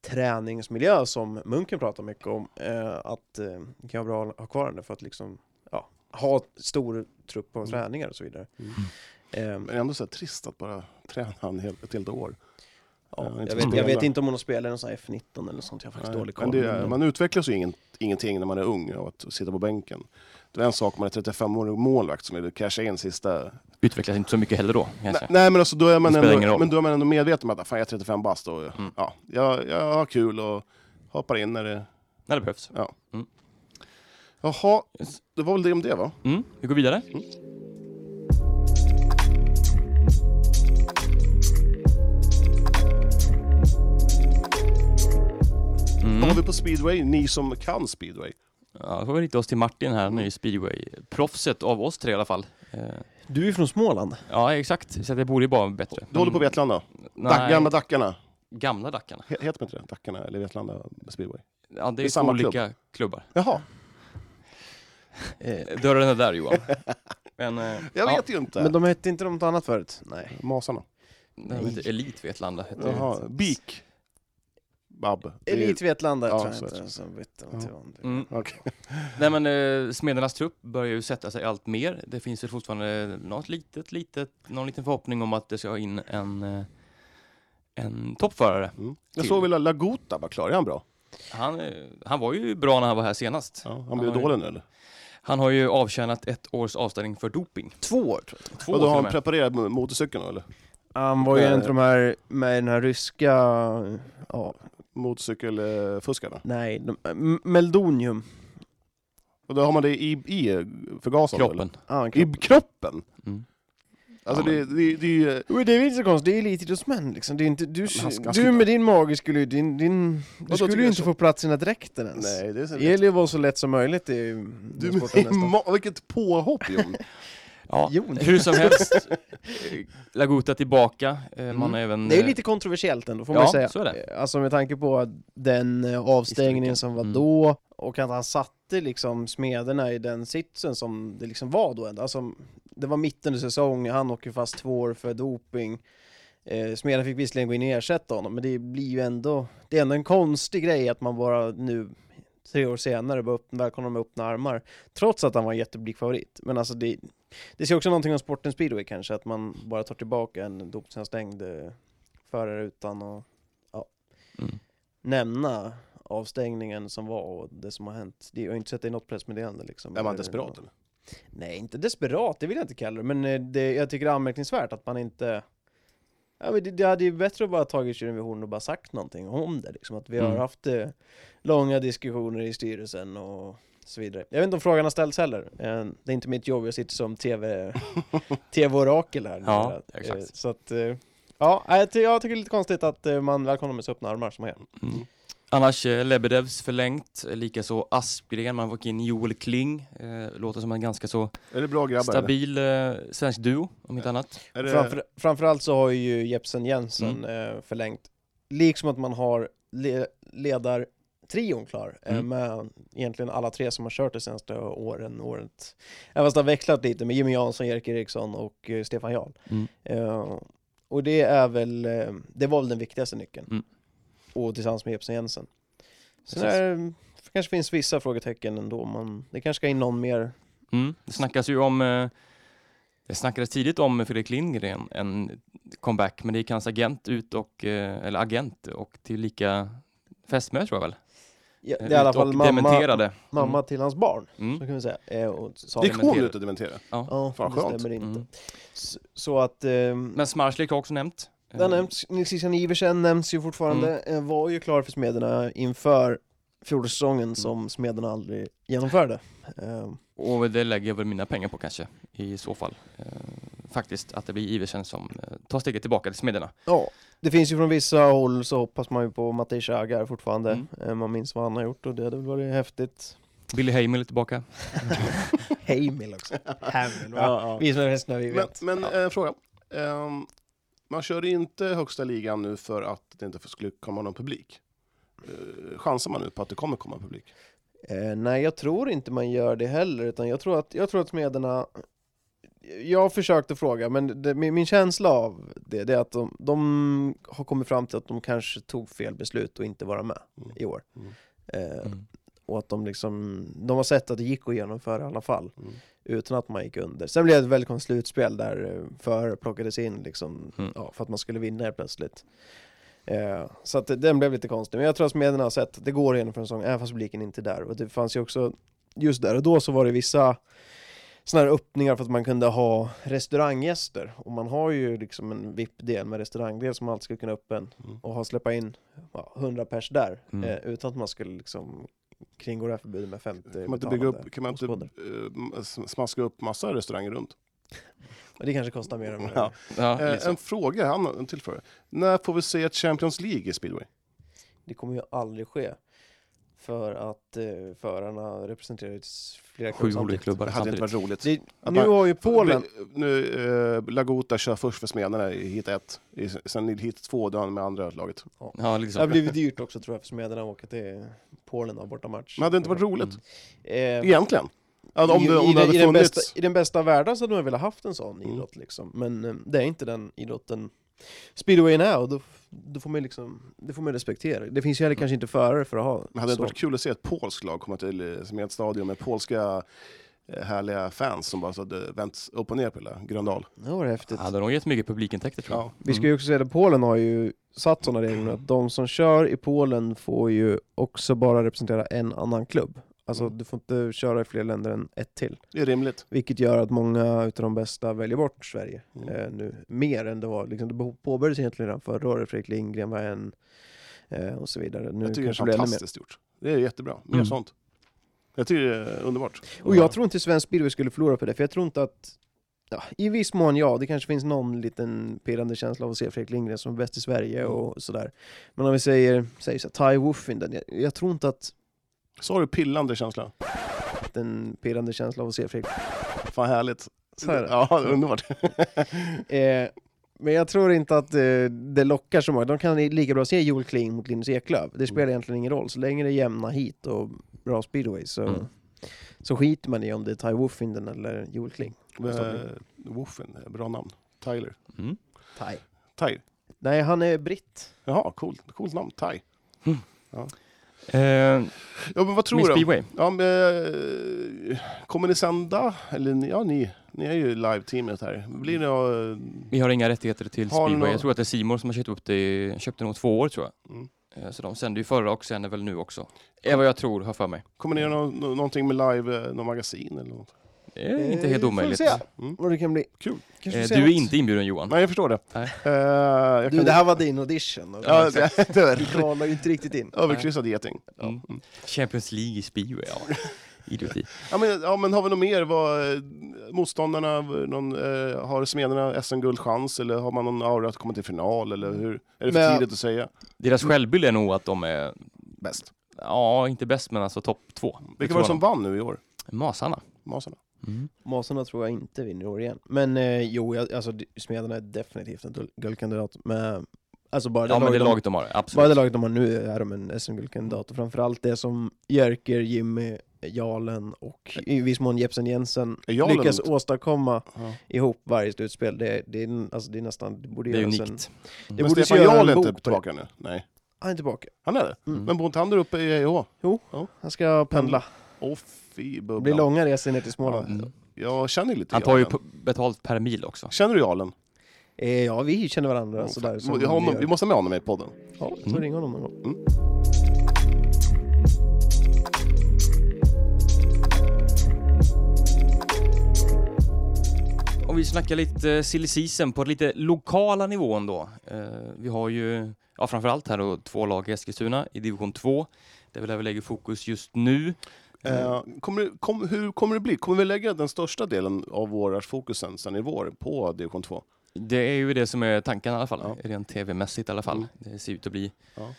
träningsmiljö som Munken pratar mycket om, eh, att eh, det kan vara bra att ha kvar henne för att liksom, ja, ha stor trupp på Mm. träningar och så vidare. Mm. Eh, Men ändå så trist att bara träna en hel, ett helt år. ja, inte jag, vet, jag vet inte om hon har spelat i någon sån här F19 eller sånt, jag har faktiskt Nej, dålig men koll. det, men- man utvecklas ju ingen, ingenting när man är ung av att sitta på bänken. Det är en sak om man är 35-årig målvakt som vill casha in sista... Utvecklas inte så mycket heller då. Nej, nej men alltså då är, man ändå, men då är man ändå medveten om att fan, jag är 35 bast och Mm. ja, jag, jag har kul och hoppar in när det... När det behövs. Jaha, Yes. det var väl det om det va? Mm. Vi går vidare. Vad har Mm. vi på speedway? Ni som kan speedway. Ja, då får vi rikta oss till Martin här, nu i speedway. Proffset av oss tre i alla fall. Eh, Du är ju från Småland. Ja, exakt. Så det borde ju vara bättre. Du håller på Men- Vetlanda? Dack, gamla Dackarna? gamla Dackarna. He- Heter de inte det? Dackarna eller Vetlanda speedway? Ja, det är är, två samma klubb. olika klubbar. Jaha, Eh, Dörren är där Johan. Men, eh, jag ja, vet ju inte. men de hette inte något annat förut? Nej. Masarna? Den heter Elit Vetlanda. Heter. Jaha, Beak? Bab? Är- Elit Vetlanda Ja, tror jag så inte, heter det. som det- Mm. Okej. Nej men eh, Smedernas trupp börjar ju sätta sig allt mer. Det finns ju fortfarande något litet, litet, någon liten förhoppning om att det ska in en, eh, en toppförare. Mm. Jag såg väl att Lagota var klar, är han bra? Han, eh, han var ju bra när han var här senast. Ja, han Han blev har ju- dålig nu eller? Han har ju avtjänat ett års avstängning för doping. Två år tror jag. Två Och år då till har han preparerat mo- motorcykeln eller? Han var ju Eh. en av de här med den här ryska, ja, Motorcykelfuskarna. nej, de, M- Meldonium. Och då har man det i, i förgasaren? eller? Kroppen. Ah, I kroppen? Mm. Alltså Ja, det, det, det är ju... Men det är väl inte så konstigt, det är elitidrottsmän liksom. Det är inte, du, Men han du med din mage skulle ju, din, din, du skulle ju inte så? få plats i den här dräkten ens. Nej, det är så... Det gäller ju att vara så lätt som möjligt i Du, ma- vilket påhopp Jon! Ja, Jon. hur som helst. eh, Laguta tillbaka. Eh, Man har även... Det är ju eh, lite kontroversiellt ändå får Ja, man ju säga. så är det. Alltså med tanke på den eh, avstängningen som var Mm. då och att han satte liksom smederna i den sitsen som det liksom var då ändå. Alltså, det var mitten av säsong, han åker fast två år för doping. Eh, Smeden fick visserligen gå in och ersätta honom, men det blir ju ändå, det är ändå en konstig grej att man bara nu tre år senare bara upp, välkomnar med öppna armar. Trots att han var en jättepublikfavorit. Men alltså det, det ser också någonting om sporten speedway kanske, att man bara tar tillbaka en dopningsavstängd eh, förare utan att Mm. nämna avstängningen som var och det som har hänt. Det, jag har inte sett det i något pressmeddelande liksom. Är man desperat eller? Nej, inte desperat, det vill jag inte kalla det, men eh, det, jag tycker det är anmärkningsvärt att man inte Ja, men det, det hade ju bättre att bara tagit tjuren vid horn och bara sagt någonting om det liksom, att vi har Mm. haft eh, långa diskussioner i styrelsen och så vidare. Jag vet inte om frågan har ställts heller, eh, det är inte mitt jobb, jag sitter som TV, TV-orakel här. Ja, exakt. Eh, Så att, eh, ja, jag jag tycker det är lite konstigt att man välkomnar med så öppna armar som här. Mm. Annars eh, Lebedevs förlängt, eh, likaså Aspgren, man fick in Joel Kling, eh, låter som en ganska så Är det bra grabbar? stabil eh, svensk duo, om inte annat. Det... Framför, framförallt så har ju Jepsen Jensen Mm. eh, förlängt, liksom att man har le, ledartrion klar, eh, Mm. med egentligen alla tre som har kört de senaste åren, året. Även fast det har vecklat lite med Jimmy Jansson, Erik Eriksson och eh, Stefan Jarl. Mm. Eh, och det är väl, eh, det var väl den viktigaste nyckeln. Mm. Och tillsammans med Jepsen Jensen. Sen Precis. är, det kanske finns vissa frågetecken ändå, men det kanske ska in någon mer. Mm. Det snackas ju om, eh, det snackades tidigt om Fredrik Lindgren, en comeback, men det gick hans agent ut och, eh, eller agent och till lika fästmö tror jag väl. Ja, Eh, det är i alla fall mamma, dementerade. mamma till hans barn, Mm. så Mm. kan vi säga. Eh, och sa Gick det. hon ut och dementerade? Ja. Ja, Fan, det skönt. stämmer inte. Mm. Så, så att... ehm, Men Smarslik har också nämnt. Har Eh, nämnts, Nils Christian Iversen nämns ju fortfarande, eh, var ju klar för Smederna inför fjolårssäsongen som Smederna aldrig genomförde. Ehm, Och det lägger jag väl mina pengar på kanske, i så fall. Eh, faktiskt, att det blir Iversen som eh, tar steget tillbaka till Smederna. Ja, det finns ju från vissa håll så hoppas man ju på Matej Chagar fortfarande. Mm. Eh, Man minns vad han har gjort och det hade väl varit häftigt. Billy Hamel är tillbaka. Heimil också. Hamil, va? Ja, Vi som är resten vi Men, vet. men en fråga. Ehm, man kör inte högsta ligan nu för att det inte skulle komma någon publik. Uh, chansar man nu på att det kommer komma publik? Eh, nej, jag tror inte man gör det heller, utan jag tror att, jag tror att Smederna jag försökte fråga, men det, min, min känsla av det, det är att de, de har kommit fram till att de kanske tog fel beslut och inte vara med Mm. i år. Mm. Eh, Mm. Och att de liksom, de har sett att det gick att genomföra i alla fall, Mm. Utan att man gick under. Sen blev det ett väldigt konstigt slutspel där eh, före plockades in liksom, Mm. ja, för att man skulle vinna helt plötsligt. Eh, så att den blev lite konstig, men jag tror att Smederna har sett att det går att genomföra en säsong, även fast publiken inte är där. Och det fanns ju också, just där och då så var det vissa sådana här öppningar för att man kunde ha restauranggäster. Och man har ju liksom en VIP-del med restaurangdel som alltid skulle kunna öppen Mm. och ha släppa in ja, 100 pers där, Mm. eh, utan att man skulle liksom kringgå det här förbudet med 50 Kan man inte, bygga upp, kan man inte s- smaska upp massa restauranger runt? Men det kanske kostar mer än Ja. Ja, Eh, liksom. en fråga, han, en till fråga. När får vi se ett Champions League i speedway? Det kommer ju aldrig ske. För att eh, förarna representerar ju s- flera Sju olika klubbar Det hade inte varit roligt. Det, nu man- har ju Polen, Nu, eh, Lagota kör först för Smederna i hit 1, sen i hit 2 då med andra laget. Ja, det har liksom. blivit dyrt också tror jag för Smederna att åka till Polen och bortamatch. Men hade det inte varit roligt? Mm. Eh, Egentligen? Alltså, om i, det, om i, det hade i, den bästa, I den bästa av världar så hade man velat haft en sån Mm. idrott liksom. Men eh, det är inte den idrotten speedwayen är och då, då får man liksom, det får man respektera. Det finns ju heller kanske inte förare för att ha Men hade det inte varit kul att se ett polskt lag komma till som är ett stadion med polska eh, härliga fans som bara så hade vänt upp och ner på hela Gröndal? Det var häftigt. Hade nog gett mycket publikintäkter tror jag. Ja. Vi ska ju också säga att Polen har ju satt sådana regler att de som kör i Polen får ju också bara representera en annan klubb. Alltså Mm. du får inte köra i fler länder än ett till. Det är rimligt. Vilket gör att många utav de bästa väljer bort Sverige Mm. eh, nu. Mer än det var. Liksom, det påbörjades egentligen redan förra året. Fredrik Lindgren var en eh, och så vidare. Nu Jag tycker det är fantastiskt gjort. Det är jättebra. Mer Mm. sånt. Jag tycker det är underbart. Och jag tror inte svensk speedway skulle förlora på det, för jag tror inte att Ja, I viss mån ja, det kanske finns någon liten pirrande känsla av att se Fredrik Lindgren som bäst i Sverige och sådär. Men om vi säger, säger så här, Ty Woffinden, jag, jag tror inte att Sa du pillande känsla? den pirrande känsla av att se Fredrik Fan härligt. Så är det. Ja, underbart. Eh, men jag tror inte att eh, det lockar så många. De kan lika bra se Joel Kling mot Linus Eklöf. Det spelar egentligen ingen roll. Så länge det är jämna hit och bra speedway så, Mm. så skiter man i om det är Ty Woffinden eller Joel Kling. Eh, Woffen, bra namn. Tyler. Mm. Ty. Ty. Nej, han är britt. Jaha, coolt. Coolt namn. Ty. Eh, Ja, men vad tror Miss du? Speedway. Ja, men, eh, kommer ni sända? Eller ja, ni, ni är ju live-teamet här. Blir det... eh, Vi har inga rättigheter till Har Speedway. nå- Jag tror att det är Simon som har köpt upp det, i- köpt det nog två år tror jag. Mm. Eh, Så de sände ju förra och sänder väl nu också. Är vad jag tror, har för mig. Kommer ni göra nå- nå- någonting med live, något magasin eller något? Det är inte Eh, helt får omöjligt. se. Mm. Vad det kan bli. Kul. Kanske Eh, se Du är något. inte inbjuden Johan. Nej, jag förstår det. Nej. Eh, jag Du, kan- det här var din audition. Och Ja, det, är kvalar ju inte riktigt in. överkryssad geting. Mm. Champions League i Speedway, ja. Idioti. Ja men, ja, men har vi något mer? Vad, eh, motståndarna, någon, eh, har Smederna SM-guldchans eller har man någon aura att komma till final? Eller hur? Är det för Men- tidigt att säga? Deras självbild är nog att de är, Bäst. ja, inte bäst men alltså topp två. Vilka var det som vann nu i år? Masarna. Masarna? Mm. Masarna tror jag inte vinner i år igen. Men eh, jo, jag, alltså Smederna är definitivt en guld- guldkandidat. Med, alltså bara det, Ja, men det laget de, laget de har, bara absolut. det laget de har nu är de en SM-guldkandidat. Och framförallt det som Jerker, Jimmy, Jalen och i viss mån Jepsen Jensen Jalen- lyckas åstadkomma Ja. ihop varje slutspel. Det, det, är, alltså, det är nästan, det borde Det är göras en... unikt. Det Men borde Stefan Jarl är inte tillbaka nu? Nej. Han är tillbaka. Han är det? Mm. Men bor inte han där uppe i EH? Han ska pendla. Åh fy Det bubblan. blir långa resor ner till Småland. Mm. Jag känner lite Han tar ju betalt per mil också. Känner du Jarlen? Eh, ja, vi känner varandra Åh, sådär. som vi, honom, vi måste ha med honom i podden. Ja, så Mm. ring honom någon gång. Om vi snackar lite silly season på lite lokala nivån då. Eh, vi har ju, ja framförallt här då, två lag i Eskilstuna i division 2. Det är väl där vi lägger fokus just nu. Eh, kommer, kom, hur kommer det bli? Kommer vi lägga den största delen av våra fokusen sen i vår på division 2? Det är ju det som är tanken i alla fall, Ja. rent tv-mässigt i alla fall. Mm. Det ser ut att bli.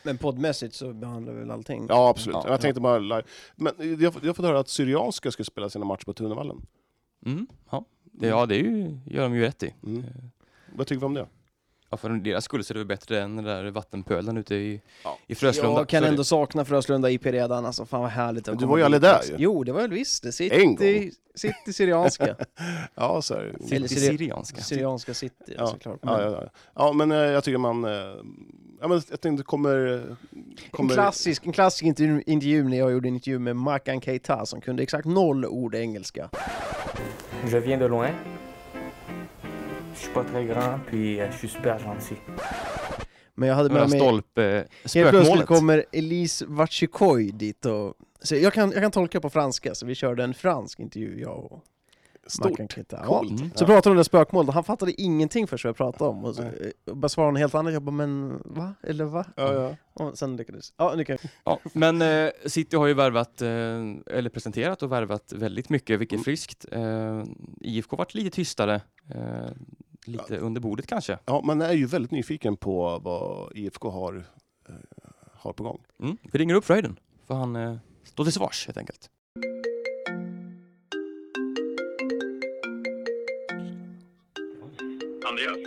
Men poddmässigt så behandlar vi väl allting? Ja, absolut. Ja, jag tänkte bara live. Men jag, har fått höra att Syrianska ska spela sina matcher på Tunavallen. Mm, ja. Det, ja, det är ju, gör de ju rätt i. Mm. Vad tycker vi om det? Ja, för deras skull så är det väl bättre än den där vattenpölen ute i, Ja. i Fröslunda. Jag kan Så är det- ändå sakna Fröslunda IP redan, alltså fan vad härligt att Du var ju aldrig där alltså. ju. Jo, det var väl visst det. En City, City Syrianska. Ja, så är det. City Syri- Syrianska. Syrianska City Ja. såklart. Men Ja, ja, ja. ja, men eh, jag tycker man... eh, ja, men jag tänkte kommer... En, kommer klassisk, en klassisk intervju, intervju när jag gjorde en intervju med Makan Keita som kunde exakt noll ord engelska. Je viens de loin. Je suis pas très grand, puis euh, je suis super gentil. Men jag hade med mig... stolpe, Helt plötsligt kommer Elise Vatchikoi dit och... Så jag, kan, jag kan tolka på franska, så vi körde en fransk intervju, jag och Stort. Keita. Ja. Coolt. Mm. Så pratade de om det spökmålet han fattade ingenting först vad jag pratade om. Och så, eh, bara svarade han helt annat. Jag bara, men va? Eller va? Ja, ja. Och sen lyckades... Ja, kan Ja, men eh, City har ju värvat, eh, eller presenterat och värvat väldigt mycket, vilket är Mm. friskt. Eh, IFK varit lite tystare, eh, lite under bordet kanske. ja, man är ju väldigt nyfiken på vad IFK har, eh, har på gång. Mm. Vi ringer upp Fröjden, för han eh, står till svars helt enkelt. Andreas?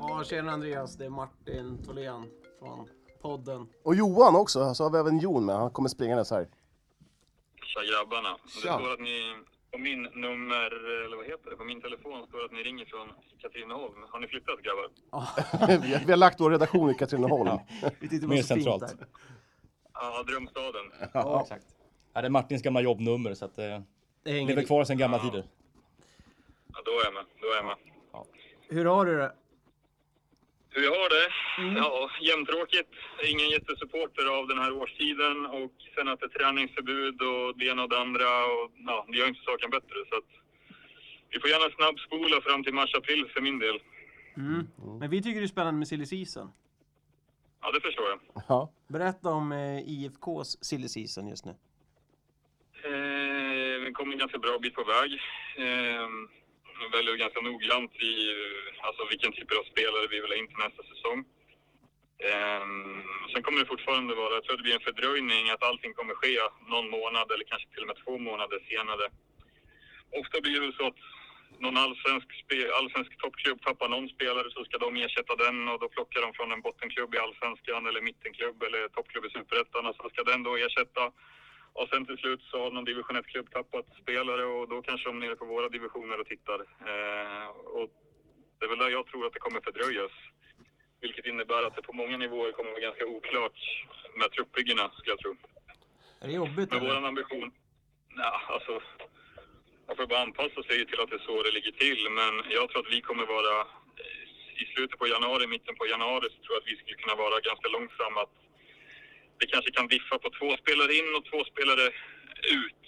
Ja, tjena Andreas. Det är Martin Tholén från podden. Och Johan också, så har vi även Jon med. Han kommer springandes här. Tja grabbarna. Det Tja. står att ni på min nummer, eller vad heter det, på min telefon står att ni ringer från Katrineholm. Har ni flyttat grabbar? vi, har, vi har lagt vår redaktion i Katrineholm. Mer centralt. Ja, drömstaden. Ja, exakt. Ja, det är Martins gamla jobbnummer så att eh, Det det lever kvar sedan gamla Ja. tider. Ja, då är jag med. Då är jag med. Hur har du det? Hur jag har det? Mm. Ja, jämntråkigt. Ingen jättesupporter av den här årstiden och sen att det är träningsförbud och det ena och det andra. Och, ja, det gör inte saken bättre. Så att vi får gärna snabbspola fram till mars-april för min del. Mm. Men vi tycker det är spännande med silly season. Ja, det förstår jag. Ja. Berätta om eh, IFKs silly season just nu. Eh, vi kommer en ganska bra bit på väg. Eh, väljer ganska noggrant i alltså vilken typ av spelare vi vill ha in till nästa säsong. Ehm, sen kommer det fortfarande vara, jag tror det blir en fördröjning, att allting kommer ske någon månad eller kanske till och med två månader senare. Ofta blir det så att någon allsvensk, allsvensk toppklubb tappar någon spelare så ska de ersätta den och då plockar de från en bottenklubb i allsvenskan eller mittenklubb eller toppklubb i superettan och så ska den då ersätta. Och sen till slut så har någon division 1-klubb tappat spelare och då kanske de är nere på våra divisioner och tittar. Eh, och det är väl där jag tror att det kommer fördröjas. Vilket innebär att det på många nivåer kommer vara ganska oklart med truppbyggena, skulle jag tro. Är det jobbigt Men eller? vår ambition... Nej, alltså... Man får bara anpassa sig till att det är så det ligger till. Men jag tror att vi kommer vara... I slutet på januari, mitten på januari, så tror jag att vi skulle kunna vara ganska långt fram att det kanske kan diffa på två spelare in och två spelare ut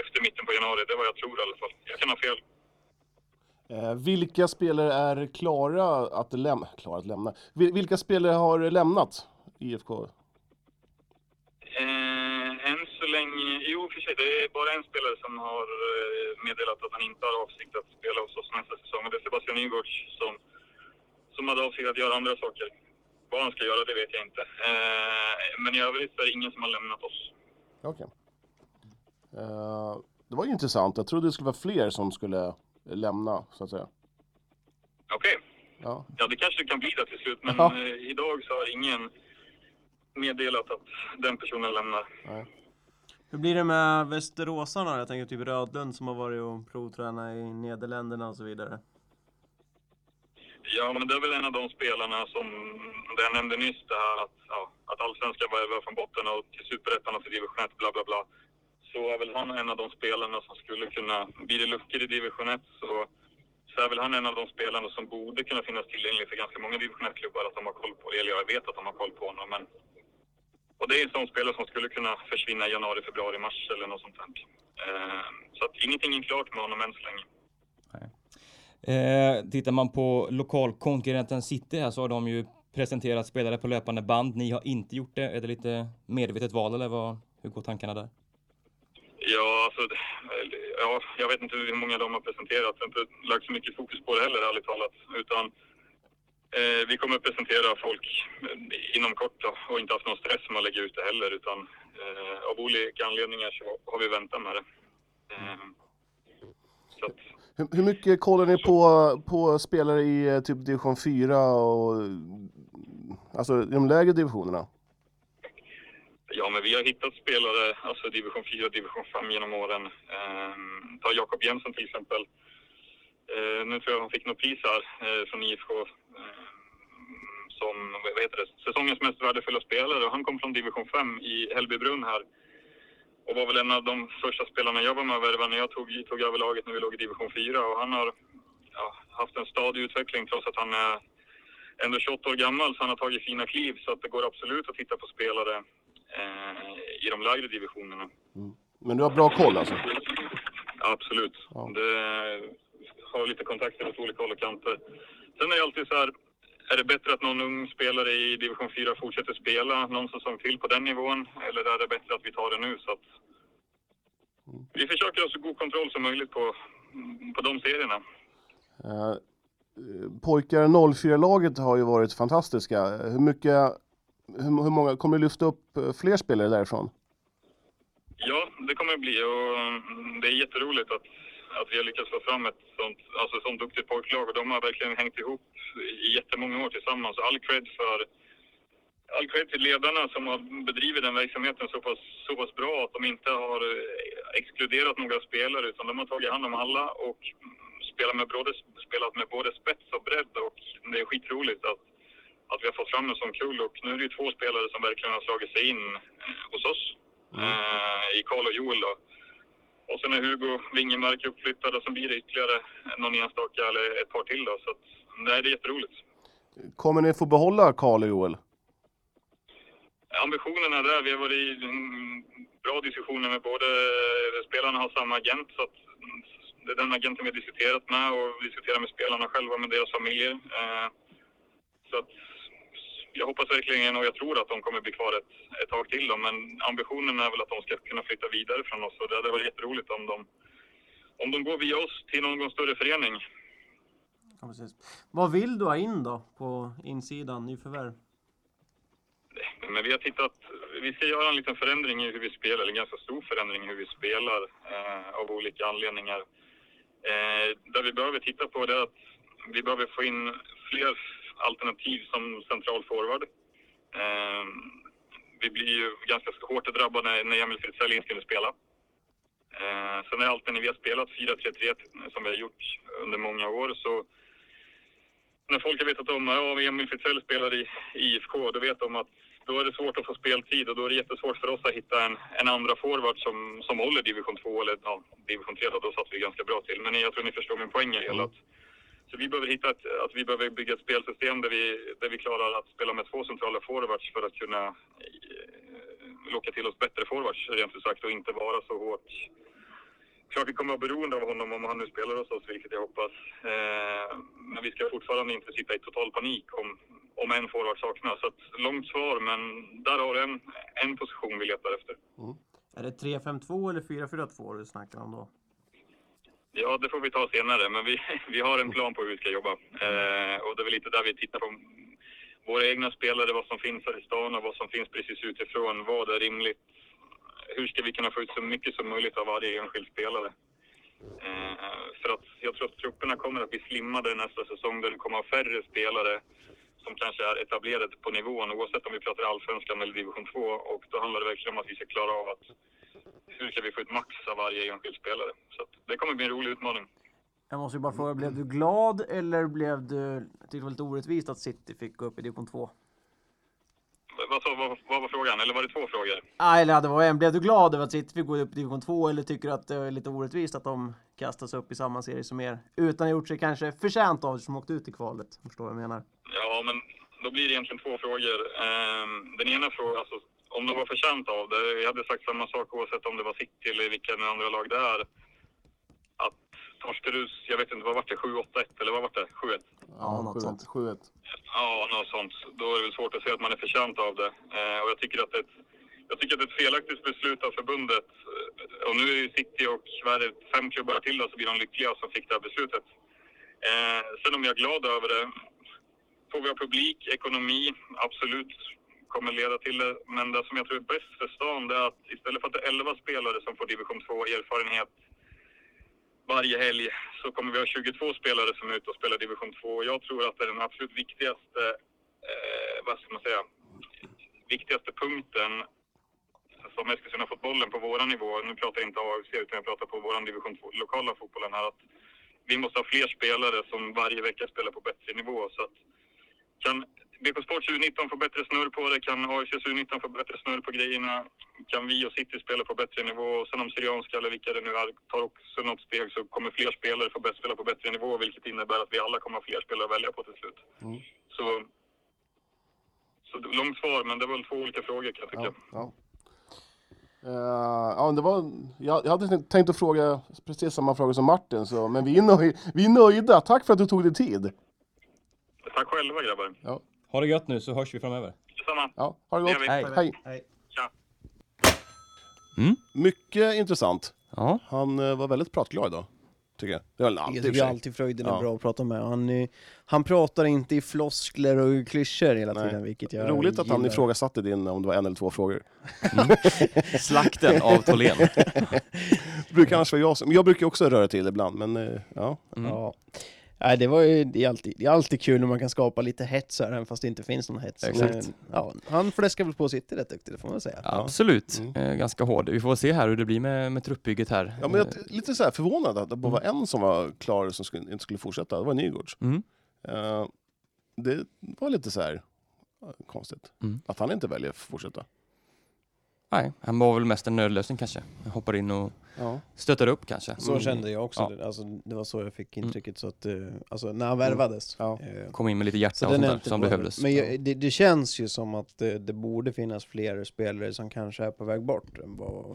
efter mitten på januari. Det är vad jag tror i alla fall. Jag kan ha fel. Eh, vilka spelare är klara att, läm klara att lämna? Vil- vilka spelare har lämnat IFK? Eh, än så länge... Jo, för sig, det är bara en spelare som har eh, meddelat att han inte har avsikt att spela hos oss nästa säsong. Och det är Sebastian Nygårds som, som hade avsikt att göra andra saker. Vad han ska göra, det vet jag inte. Eh, men i övrigt så är det ingen som har lämnat oss. Okej. Eh, det var ju intressant. Jag trodde det skulle vara fler som skulle lämna, så att säga. Okej. Ja. Ja, det kanske kan bli det till slut. Men Ja. eh, idag så har ingen meddelat att den personen lämnar. Nej. Hur blir det med Västeråsarna? Jag tänker typ Rödlund som har varit och provtränat i Nederländerna och så vidare. Ja, men det är väl en av de spelarna som, det jag nämnde nyss, det här att, ja, att allsvenskan värvar från botten och till superettan och till division 1, bla bla bla. Så är väl han en av de spelarna som skulle kunna, blir det luckor i division 1 så, så är väl han en av de spelarna som borde kunna finnas tillgänglig för ganska många division 1-klubbar att de har koll på, eller jag vet att de har koll på honom. Men, och det är en sån spelare som skulle kunna försvinna i januari, februari, mars eller något sånt där. Eh, så att ingenting är klart med honom än så länge. Eh, tittar man på lokalkonkurrenten City här så har de ju presenterat spelare på löpande band. Ni har inte gjort det. Är det lite medvetet val eller vad, hur går tankarna där? Ja, alltså, ja, jag vet inte hur många de har presenterat. Jag har inte lagt så mycket fokus på det heller, ärligt talat. Utan eh, vi kommer att presentera folk inom kort då, och inte haft någon stress med att lägga ut det heller. Utan eh, av olika anledningar så har vi väntat med det. Eh, så att, hur, hur mycket kollar ni på, på spelare i eh, typ division 4 och alltså i de lägre divisionerna? Ja, men vi har hittat spelare, alltså division 4 och division 5 genom åren. Eh, ta Jakob Jensen till exempel. Eh, nu tror jag han fick något pris här eh, från IFK eh, som vad heter det, säsongens mest värdefulla spelare. Och han kom från division 5 i Hällbybrunn här. Och var väl en av de första spelarna jag var med och värvade när jag tog, tog över laget när vi låg i division 4. Och han har ja, haft en stadig utveckling trots att han är ändå 28 år gammal. Så han har tagit fina kliv. Så att det går absolut att titta på spelare eh, i de lägre divisionerna. Men du har bra koll alltså? Absolut. Ja. Det har lite kontakter åt olika håll och kanter. Sen är det alltid så här, är det bättre att någon ung spelare i division 4 fortsätter spela någon säsong till på den nivån? Eller är det bättre att vi tar det nu? Så att vi försöker ha så god kontroll som möjligt på, på de serierna. Eh, pojkar 04-laget har ju varit fantastiska. Hur mycket, hur, hur många, kommer du lyfta upp eh, fler spelare därifrån? Ja, det kommer det bli och mm, det är jätteroligt att, att vi har lyckats få fram ett sånt, alltså ett sånt duktigt pojklag och de har verkligen hängt ihop i jättemånga år tillsammans. All cred för all cred till ledarna som har bedrivit den verksamheten så pass, så pass bra att de inte har eh, exkluderat några spelare utan de har tagit hand om alla och spelat med både, spelat med både spets och bredd och det är skitroligt att, att vi har fått fram en sån kull och nu är det ju två spelare som verkligen har slagit sig in eh, hos oss eh, i Karl och Joel då. Och sen är Hugo Wingemark uppflyttad och så blir det ytterligare någon enstaka eller ett par till då. Så att, nej, det är jätteroligt. Kommer ni få behålla Karl och Joel? Ambitionen är där. Vi har varit i bra diskussioner med både spelarna har samma agent så att det är den agenten vi har diskuterat med och diskuterar med spelarna själva med deras familjer. Eh, Så att jag hoppas verkligen och jag tror att de kommer bli kvar ett, ett tag till då, men ambitionen är väl att de ska kunna flytta vidare från oss och det hade varit jätteroligt om de, om de går via oss till någon större förening. Ja, precis. Vad vill du ha in då på insidan, nyförvärv? Men vi har tittat, vi ska göra en liten förändring i hur vi spelar, eller en ganska stor förändring i hur vi spelar eh, av olika anledningar. Eh, där vi behöver titta på det är att vi behöver få in fler alternativ som central forward. Eh, vi blir ju ganska hårt drabbade när Emil Fritzell inte kunde spela. Eh, sen är alltid när vi har spelat 4-3-3 som vi har gjort under många år så när folk har vetat om att ja, Emil Fritzell spelar i IFK, då vet de att då är det svårt att få speltid och då är det jättesvårt för oss att hitta en, en andra forward som, som håller division 2 eller ja, division 3 då, då satt vi ganska bra till. Men jag tror ni förstår min poäng i hela. Att, så vi behöver hitta ett, alltså vi behöver bygga ett spelsystem där vi, där vi klarar att spela med två centrala forwards för att kunna eh, locka till oss bättre forwards rent ut sagt och inte vara så hårt Klart vi kommer vara beroende av honom om han nu spelar hos oss, vilket jag hoppas. Eh, men vi ska fortfarande inte sitta i total panik om, om en forward saknas. Så ett långt svar, men där har du en, en position vi letar efter. Mm. Är det 3-5-2 eller 4-4-2 du snackar om då? Ja, det får vi ta senare, men vi, vi har en plan på hur vi ska jobba. Eh, och det är väl lite där vi tittar på våra egna spelare, vad som finns här i stan och vad som finns precis utifrån. Vad är rimligt? Hur ska vi kunna få ut så mycket som möjligt av varje enskild spelare? Eh, för att jag tror att trupperna kommer att bli slimmade nästa säsong där det kommer att ha färre spelare som kanske är etablerade på nivån oavsett om vi pratar allsvenskan eller division 2 och då handlar det verkligen om att vi ska klara av att hur ska vi få ut max av varje enskild spelare. Så det kommer bli en rolig utmaning. Jag måste ju bara fråga, blev du glad eller blev du... Jag det var lite orättvist att City fick gå upp i division 2. Vad, sa- vad, vad var frågan? Eller var det två frågor? Nej, eller det var en. Blev du glad över att City fick gå upp i division 2 eller tycker du att det är lite orättvist att de kastas upp i samma serie som er? Utan att ha gjort sig kanske förtjänt av det som åkte ut i kvalet. Förstår vad jag menar? Ja, men då blir det egentligen två frågor. Ehm, den ena frågan, alltså om de var förtjänt av det. Jag hade sagt samma sak oavsett om det var City eller vilken andra lag det är. Att Torskarus, jag vet inte, vad var det? 7-8-1 eller vad var det? 7-1? Ja, något 7-1, sånt. 7-1. Ja, något sånt. Då är det väl svårt att säga att man är förtjänt av det. Eh, och jag tycker att det är ett, jag tycker att det är ett felaktigt beslut av förbundet. Eh, Och nu är ju City och det, fem klubbar till då, så blir de lyckliga som fick det här beslutet. Eh, sen om jag är glad över det. Får vi ha publik, ekonomi, absolut kommer leda till det. Men det som jag tror är bäst för stan det är att istället för att det är 11 spelare som får division 2 erfarenhet varje helg så kommer vi ha 22 spelare som är ute och spelar division 2. Jag tror att det är den absolut viktigaste, eh, vad ska man säga, viktigaste punkten som Eskilstuna-fotbollen på våran nivå, nu pratar jag inte AFC utan jag pratar på våran division 2, lokala fotbollen här, att vi måste ha fler spelare som varje vecka spelar på bättre nivå. Så att kan BK Sport U19 få bättre snurr på det, kan AFC U19 få bättre snurr på grejerna, kan vi och City spela på bättre nivå och sen om Syrianska eller vilka det nu är tar också något steg så kommer fler spelare få spela på bättre nivå vilket innebär att vi alla kommer ha fler spelare att välja på till slut. Mm. Så, så långt svar men det var väl två olika frågor kan jag tycka. Ja, ja. Eh, ja, det var, jag, jag hade tänkt att fråga precis samma fråga som Martin, så, men vi är, nöj, vi är nöjda. Tack för att du tog dig tid. Tack själva grabbar. Ha det gött nu så hörs vi framöver. Detsamma. Ja, ha det Det gott. vi. Hej. Hej. Hej. Tja. Mycket intressant. Ja, Han eh, var väldigt pratglad idag, tycker jag. Det var han alltid Jag i och för tycker sig. alltid Fröjden är Ja. bra att prata med. Han, eh, han pratar inte i floskler och klyschor hela Nej. tiden, vilket jag Roligt att han gillar. ifrågasatte din, om det var en eller två frågor. slakten av Tholén. Det brukar annars vara jag som, jag brukar också röra till ibland, men eh, ja. Mm. Ja. Nej, det, var ju, det, är alltid, det är alltid kul när man kan skapa lite hets här, även fast det inte finns någon hets. Exakt. Men, ja, han fläskar väl på sitt rätt duktigt, det får man säga. Absolut, Mm. eh, ganska hård. Vi får se här hur det blir med, med truppbygget här. ja men jag är lite så här förvånad att det bara var en som var klar som skulle, inte skulle fortsätta. Det var Nygårds. Mm. Eh, det var lite så här eh, konstigt. Mm. Att han inte väljer att fortsätta. Nej, han var väl mest en nödlösning kanske. Han hoppar in och Ja. stöttar upp kanske. Så Mm. kände jag också, Ja. det, alltså, det var så jag fick intrycket. Så att, eh, alltså, när han värvades. Ja. eh, Kom in med lite hjärta Så och sånt är där inte som behövdes. Men jag, det, det känns ju som att det, det borde finnas fler spelare som kanske är på väg bort än vad...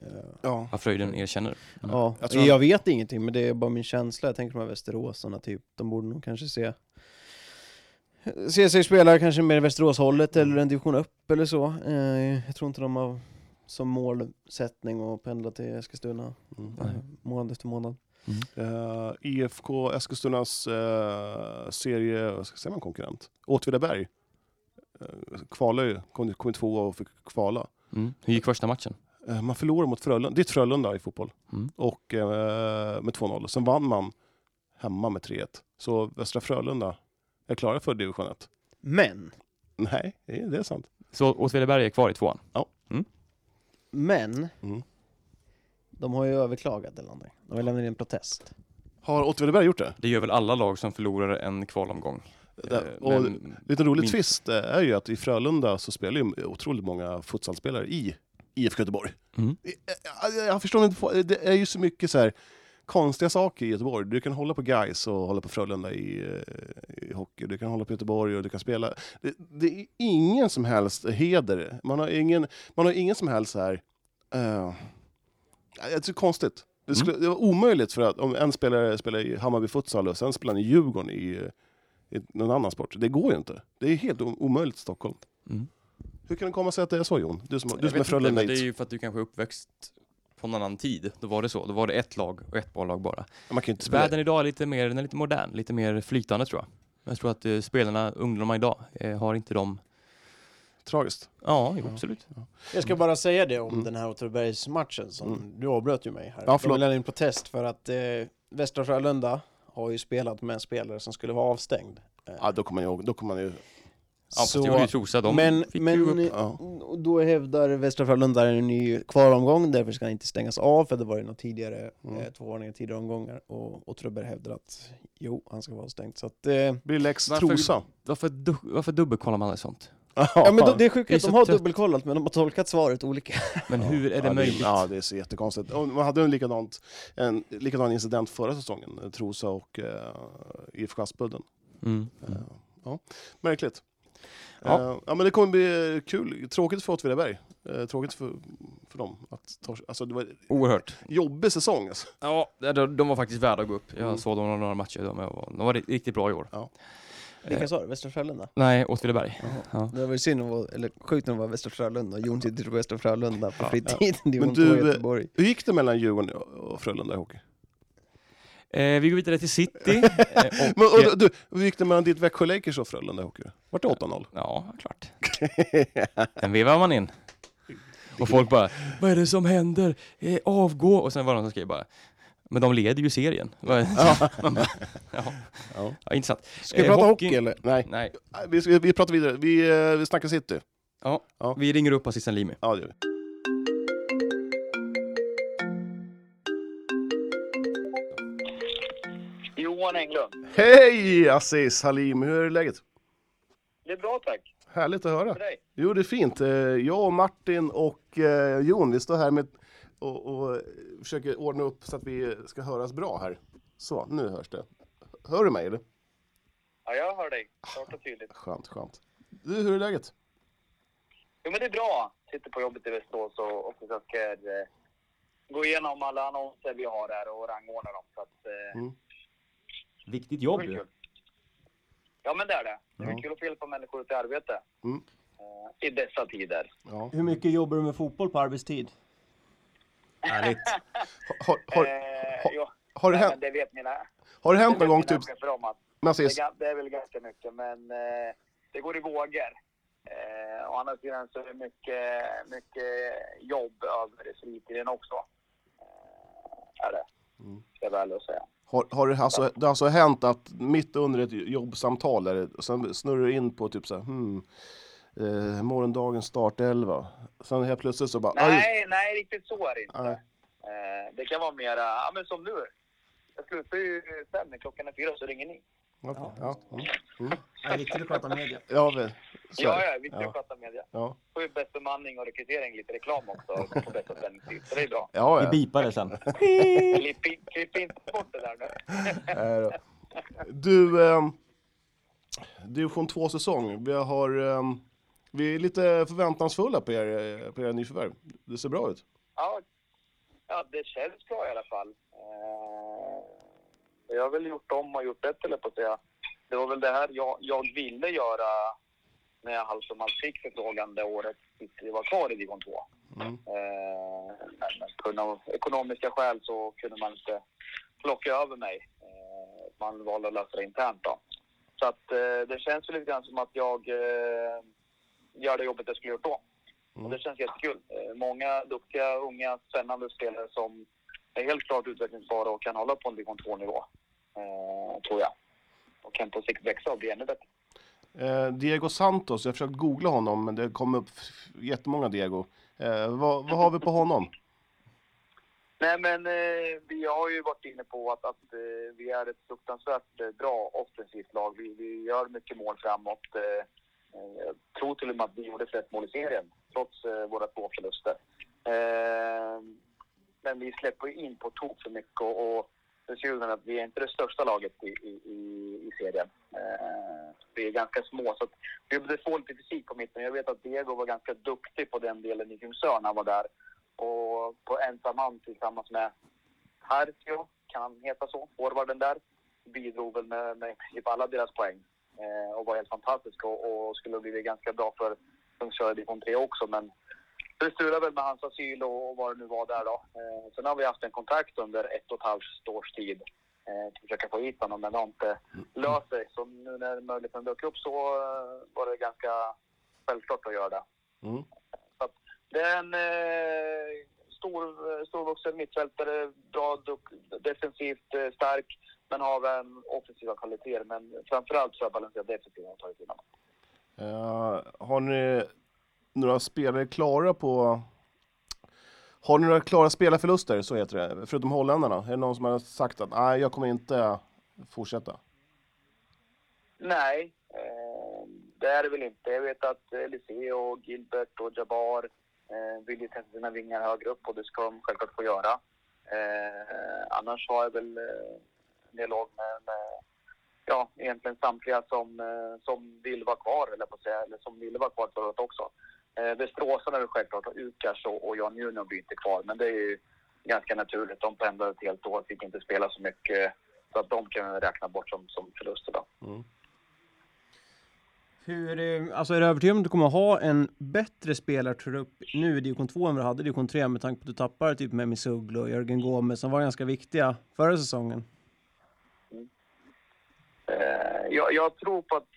eh, Ja. Vad Fröjden erkänner. Ja, Jag jag, vet ingenting men det är bara min känsla. Jag tänker de här Västeråsarna typ, de borde nog kanske se Se sig spela kanske mer Västeråshållet Mm. eller en division upp eller så. Eh, jag tror inte de har som målsättning att pendla till Eskilstuna Mm. Eh, månad efter månad. Eh, IFK Eskilstunas uh, serie, vad ska säga man konkurrent? Åtvidaberg. Uh, kvalade ju, kom, kom tvåa och fick kvala. Mm. Hur gick första matchen? Eh, man förlorade mot Frölunda, ditt Frölunda i fotboll. Mm. Och eh, med 2-0. Sen vann man hemma med 3-1. Så Västra Frölunda är klara för division 1. Men, Nej, det är, det är sant. Så Åtvidaberg är kvar i tvåan? men, Mm. de har ju överklagat eller någonting. De har lämnat in en protest. Har Åtvidaberg gjort det? Det gör väl alla lag som förlorar en kvalomgång. det Eh, och men- lite rolig min- twist eh, är ju att i Frölunda så spelar ju otroligt många futsalspelare i IFK Göteborg. Mm. Jag, jag förstår inte, det är ju så mycket så här konstiga saker i Göteborg. Du kan hålla på Gais och hålla på Frölunda i, eh, i hockey. Du kan hålla på Göteborg och du kan spela. Det, det är ingen som helst heder. Man har ingen, man har ingen som helst så här... Uh, det är så konstigt. Det, skulle, det var omöjligt för att om en spelare spelar i Hammarby futsal och sen spelar han i Djurgården i, i någon annan sport. Det går ju inte. Det är helt omöjligt i Stockholm. Mm. Hur kan det komma sig att det är så Jon? Du som, du Jag som är Frölunda det är ju för att du kanske är uppväxt på en annan tid. Då var det så. Då var det ett lag och ett bolllag bara. Man kan inte spela... Världen idag är lite mer, den är lite modern, lite mer flytande tror jag. Jag tror att eh, spelarna, ungdomarna idag, eh, har inte de... Tragiskt. Ja, jo, Ja. absolut. Jag ska bara säga det om Mm. den här Åtvidabergsmatchen som Mm. du avbröt ju mig här. Ja, De förlåt. lämnade in protest för att eh, Västra Frölunda har ju spelat med en spelare som skulle vara avstängd. Ja, då kommer man ju... Då kommer man ju Ja, fast det gjorde ju Trosa. De men fick ju men upp. ja. och då hävdar Västra Frölunda en ny kvalomgång, därför ska han inte stängas av, för det var ju något tidigare, Mm. eh, två varningar tidigare omgångar. Och Åtvidaberg hävdar att jo, han ska vara avstängd. Så att, eh, blir lex Varför- Trosa. Varför, du, varför dubbelkollar man sånt? ja men det är sjukt att de har trött. dubbelkollat, men de har tolkat svaret olika. Men hur är det ja, möjligt? ja, det är så jättekonstigt. Och man hade en, likadant, en likadan incident förra säsongen. eh, Trosa och uh, IFK Aspudden. Mm. Eh, ja. Märkligt. Ja. Ja. ja, men det kommer bli kul. Tråkigt för Åtvidaberg. Uh, tråkigt för, för dem. Att ta, alltså, det var Oerhört. jobbig säsong. Alltså. Ja, de, de var faktiskt värda att gå upp. Jag Mm. såg dem några matcher. De var, de var riktigt bra i år. Ja. Vilka sa du? Västra Frölunda? Nej, Åtvidaberg. Ja. Det var ju synd att vara, eller sjukt att vara Västra Frölunda, Jon sitter på Västra Frölunda på Ja. fritiden, är Men du, eh. Hur gick det mellan Djurgården och Frölunda i hockey? Eh, vi går vidare till City. eh, och, Men, och, du, hur gick det mellan ditt Växjö Lakers och Frölunda hockey? Vart det 8-0? Ja, klart. Den vevar man in. Och folk bara, vad är det som händer? Eh, avgå! Och sen var det någon som skrev bara, men de leder ju serien. Ja. Ja. Ja. ja, intressant. Ska vi Eh, prata hockey- hockey eller? Nej, Nej, vi, vi, vi pratar vidare. Vi, eh, vi snackar City. ja. Ja. vi ringer upp Aziz Limi. Ja, det gör vi. Johan Englund. Hej Aziz Halim, hur är läget? Det är bra tack. Härligt att höra. Jo, det är fint. Eh, Jag och Martin och eh, Jon, vi står här med och, och försöker ordna upp så att vi ska höras bra här. Så, nu hörs det. Hör du mig eller? Ja, jag hör dig. Klart och tydligt. Skönt, skönt. Du, hur är läget? Jo, men det är bra. Sitter på jobbet i Västerås och, och försöker eh, gå igenom alla annonser vi har här och rangordna dem. Så att, eh, Mm. Viktigt jobb ju. Ja, men det är det. Det är Ja. kul att få hjälpa människor till arbete. Mm. Eh, I dessa tider. Ja. Hur mycket jobbar du med fotboll på arbetstid? Härligt. Har, har, eh, har- har, det hänt, det vet mina, har det hänt det någon gång typ om att med det, det är väl ganska mycket, men eh, det går i vågor. Eh, å andra sidan så är det mycket, mycket jobb över fritiden också. Eh, är det. Mm. Det är väl att säga. Har, har det, alltså, det har alltså hänt att mitt under ett jobbsamtal, eller, sen snurrar du in på typ så här, hmm, eh, morgondagens startelva. Sen helt plötsligt så bara, ah, just- Nej, nej, riktigt så är det inte. Eh, det kan vara mera, ja men som nu. Jag slutar ju fem, när klockan är fyra så ringer ni. okej, ja, mm, mm. Det är viktigt att prata media. ja, Ja, ja, vi ska ja. sköta media. Ja. Får ju bäst bemanning och rekrytering, lite reklam också på bästa sändningstid. Så det är bra. Ja, Vi ja. bipar det sen. Klipp, in- klipp inte bort det där nu. Du, eh, division 2-säsong. Vi, har, eh, vi är lite förväntansfulla på, er, eh, på era nyförvärv. Det ser bra ut. Ja, ja, det känns bra i alla fall. Eh, jag har väl gjort om och gjort eller på att säga. Det var väl det här jag, jag ville göra när jag allt fick förfrågan det året vi var kvar i division 2. Mm. Eh, men av ekonomiska skäl så kunde man inte plocka över mig. Eh, man valde att lösa det internt då. Så att eh, det känns lite grann som att jag gör det jobbet jag skulle gjort då. Och det känns jättekul. Många duktiga, unga, spännande spelare som är helt klart utvecklingsbara och kan hålla på en division 2-nivå. Eh, tror jag. Och kan på sikt växa och bli ännu bättre. Eh, Diego Santos, jag har försökt googla honom men det kom upp jättemånga Diego. Eh, vad, vad har vi på honom? Nej, men eh, vi har ju varit inne på att, att eh, vi är ett fruktansvärt eh, bra offensivt lag. Vi, vi gör mycket mål framåt. Eh, eh jag tror till och med att vi gjorde flest mål i serien, trots eh, våra två förluster. Eh, men vi släpper ju in på tok för mycket och, och det att vi är inte det största laget i, i, i, i serien. Eh, vi är ganska små, så att vi behövde få lite fysik på mitten. Jag vet att Diego var ganska duktig på den delen i Kungsör när han var där och på ensam hand tillsammans med Hartio, kan han heta så, forwarden där, bidrog väl med, med princip alla deras poäng eh, och var helt fantastisk och, och skulle bli ganska bra för Kungsör i division 3 också men det strulade väl med hans asyl och, vad det nu var där då. Eh, sen har vi haft en kontakt under ett och ett halvt års tid eh, till att försöka få hit honom men det har inte löst sig så nu när möjligheten dök upp så eh, var det ganska självklart att göra det. Mm. Det är en eh, stor, storvuxen mittfältare, bra, defensivt eh, stark, men har en offensiva kvaliteter. Men framförallt så har jag balanserat defensivt och tagit in honom. Eh, har ni några spelare klara på... Har ni några klara spelarförluster, så heter det, förutom holländarna? Är det någon som har sagt att nej, jag kommer inte fortsätta? Nej, ehm, det är det väl inte. Jag vet att eh, Eliseo, och Gilbert och Jabbar eh, vill ju testa sina vingar högre upp och det ska de självklart få göra. Eh, annars har jag väl eh, en dialog med, med ja, egentligen samtliga som, som vill vara kvar, eller på att säga, eller som ville vara kvar förra året också. Eh, Västeråsarna är väl självklart och Ukas och, och Jan Junior blir inte kvar, men det är ju ganska naturligt. De pendlade ett helt år, fick inte spela så mycket, så att de kan vi räkna bort som, som förluster då. Hur, eh, alltså är du övertygad om att du kommer ha en bättre spelartrupp nu i division 2 än vad du hade i division 3 med tanke på att du tappar typ Memi Suglo och Jörgen Gomez som var ganska viktiga förra säsongen? Eh, jag, jag tror på att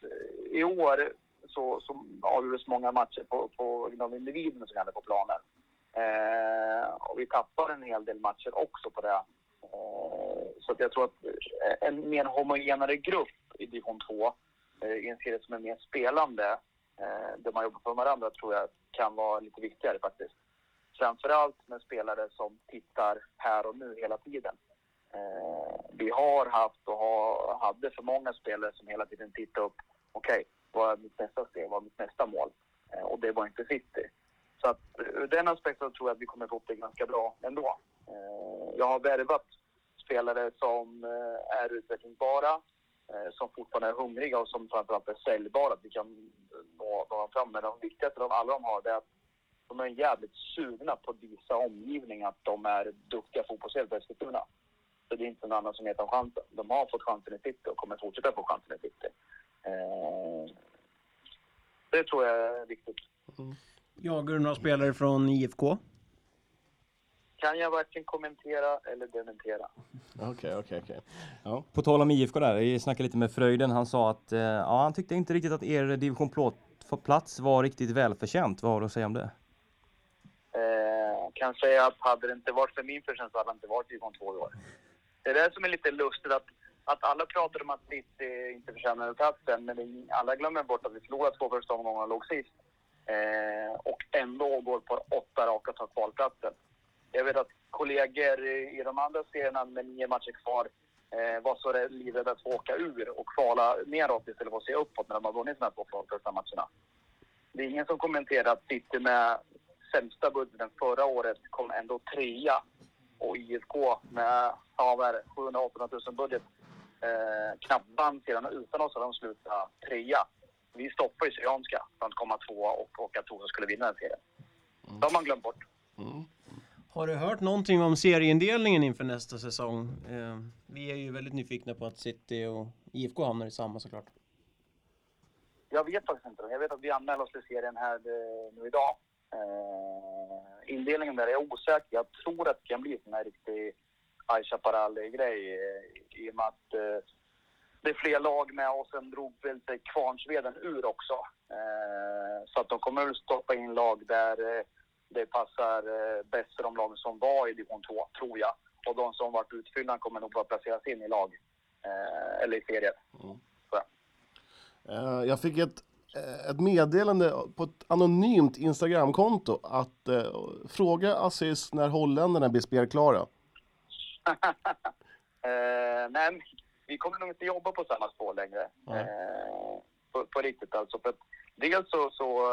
i år så, så avgjordes många matcher på, på de individerna som hade på planen. Eh, och vi tappar en hel del matcher också på det. Eh, så att jag tror att eh, en mer homogenare grupp i division 2 eh, i en serie som är mer spelande, eh, där man jobbar för varandra, tror jag kan vara lite viktigare faktiskt. Framförallt med spelare som tittar här och nu hela tiden. Eh, vi har haft och hade för många spelare som hela tiden tittar upp. Okej, okay, är mitt nästa steg? Vad är mitt nästa mål? Eh, och det var inte City. Så att ur den aspekten tror jag att vi kommer få upp det ganska bra ändå. Eh, jag har värvat spelare som eh, är utvecklingsbara, eh, som fortfarande är hungriga och som framförallt är säljbara. Att vi kan eh, nå, nå dem fram. med. de viktigaste av alla de har det är att de är jävligt sugna på att visa omgivningen att de är duktiga fotbollsspelare på Eskilstuna. Så det är inte någon annan som heter chansen. De har fått chansen i City och kommer fortsätta få chansen i City. Eh, det tror jag är viktigt. Jagar du några spelare från IFK? Kan jag varken kommentera eller dementera. Okej, okej, okej. Ja. På tal om IFK där, vi snackade lite med Fröjden. Han sa att eh, ja, han tyckte inte riktigt att er division plats var riktigt välförtjänt. Vad har du att säga om det? Eh, kan säga att hade det inte varit för min förtjänst så hade det inte varit division 2 i år. Det är det som är lite lustigt att, att alla pratar om att City eh, inte förtjänade platsen men alla glömmer bort att vi förlorade två första omgångarna och låg sist. Eh, och ändå går på åtta raka och tar kvalplatsen. Jag vet att kollegor i de andra serierna med nio matcher kvar eh, var så livrädda att få åka ur och kvala neråt istället för att se uppåt när de har vunnit de här två första matcherna. det är ingen som kommenterar att City med sämsta budgeten förra året kom ändå trea och IFK med ja, vad är det, 700 000 budget eh, knappt vann sedan utan oss har de slutat trea. Vi stoppar ju Syrianska från att komma tvåa och, och att Torsen skulle vinna den serien. Det har man glömt bort. Mm. Har du hört någonting om serieindelningen inför nästa säsong? Eh, vi är ju väldigt nyfikna på att City och IFK hamnar i samma såklart. Jag vet faktiskt inte. Jag vet att vi anmäler oss till serien här eh, nu idag. Eh, indelningen där är jag osäker. Jag tror att det kan bli en riktig High Chaparral-grej eh, i och med att eh, det är fler lag med och sen drog väl sig Kvarnsveden ur också. Eh, så att de kommer väl stoppa in lag där eh, det passar eh, bäst för de lagen som var i division 2, tror jag. Och de som varit utfyllda kommer nog bara placeras in i lag. Eh, eller i serier. Eh, Jag fick ett, ett meddelande på ett anonymt Instagramkonto att eh, fråga Aziz när holländarna blir spelklara. Eh, nej, vi kommer nog inte jobba på samma spår längre. Eh, på, på riktigt alltså. För att dels så, så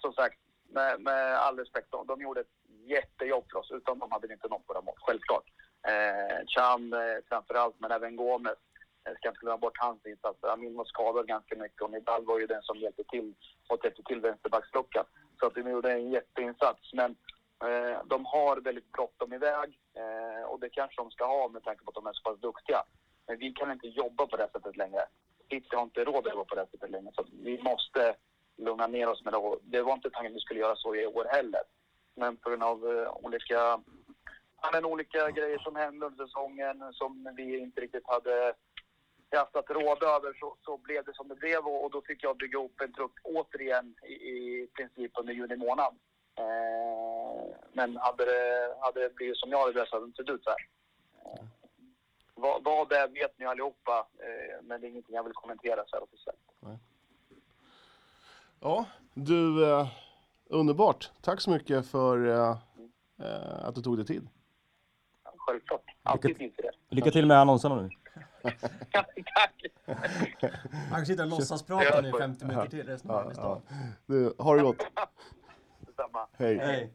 som sagt, med, med all respekt, de, de gjorde ett jättejobb för oss. Utan dem hade vi inte nått våra mål, självklart. Eh, Chan eh, framförallt, men även Gomes. Jag ska inte glömma bort hans insatser. Amin var skadad ganska mycket och Nidal var ju den som hjälpte till och täppte till vänsterbacksluckan. Så att de gjorde en jätteinsats. Men Eh, de har väldigt bråttom iväg eh, och det kanske de ska ha med tanke på att de är så pass duktiga. Men vi kan inte jobba på det sättet längre. City har inte råd att jobba på det sättet längre. Så vi måste lugna ner oss med det. Det var inte tanken att vi skulle göra så i år heller. Men på grund av eh, olika, men olika grejer som hände under säsongen som vi inte riktigt hade haft att råda över så, så blev det som det blev och, och då fick jag bygga upp en trupp återigen i, i princip under juni månad. Eh, men hade det, hade det blivit som jag hade velat så hade det inte sett ut så här. Eh, vad, vad det vet ni allihopa, eh, men det är ingenting jag vill kommentera så här officiellt. Ja, du, eh, underbart. Tack så mycket för eh, eh, att du tog dig tid. Självklart. Alltid tid för det. Lycka till med annonserna nu. Tack! Han kan sitta och låtsas prata nu i 50 minuter till resten av arbetsdagen. Du, ha det gott. Detsamma. Hej. Hej.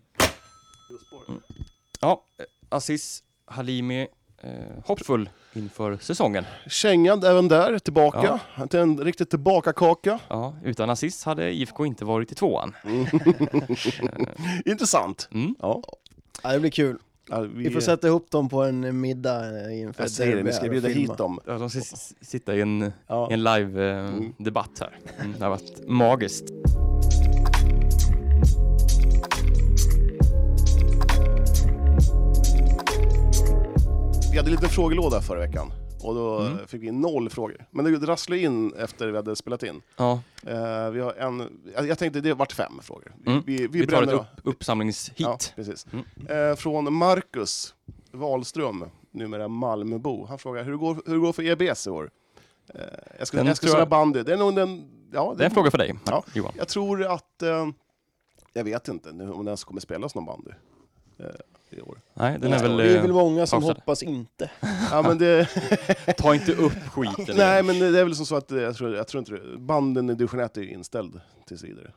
Ja, eh, Aziz Halimi, eh, hoppfull inför säsongen. Kängad även där, tillbaka. Till en riktigt tillbaka-kaka. Ja, utan Aziz hade IFK inte varit i tvåan. Intressant. Mm. Ja. Ja, det blir kul. Ja, Vi får sätta ihop dem på en middag eh, inför Jag säger det, vi ska bjuda hit dem. Ja, De ska sitta i en, Ja. en live-debatt här. Mm, det har varit magiskt. Vi hade en liten frågelåda förra veckan. Och då Mm. fick vi noll frågor. Men det rasslade in efter vi hade spelat in. Ja, Eh, vi har en, jag tänkte det vart fem frågor. Vi, Mm. vi, vi, vi tar ett upp, uppsamlingshit. Ja, precis. Mm. Eh, från Marcus Wahlström, numera Malmöbo. Han frågar hur det går, hur det går för EBS i år. Eh, jag ska, Den jag ska spela bandy. Det är nog den... Ja, Det är en fråga för dig, Ja. Johan. Jag tror att... Jag vet inte nu om det ens kommer spelas någon bandy i år. Nej, den är väl... Vi är eh, väl många som pausad. hoppas inte. Ja, men det, Ta inte upp skiten. nej, men det är väl som så att eh, jag tror, jag tror inte det, banden i division 1 är ju inställd tills vidare.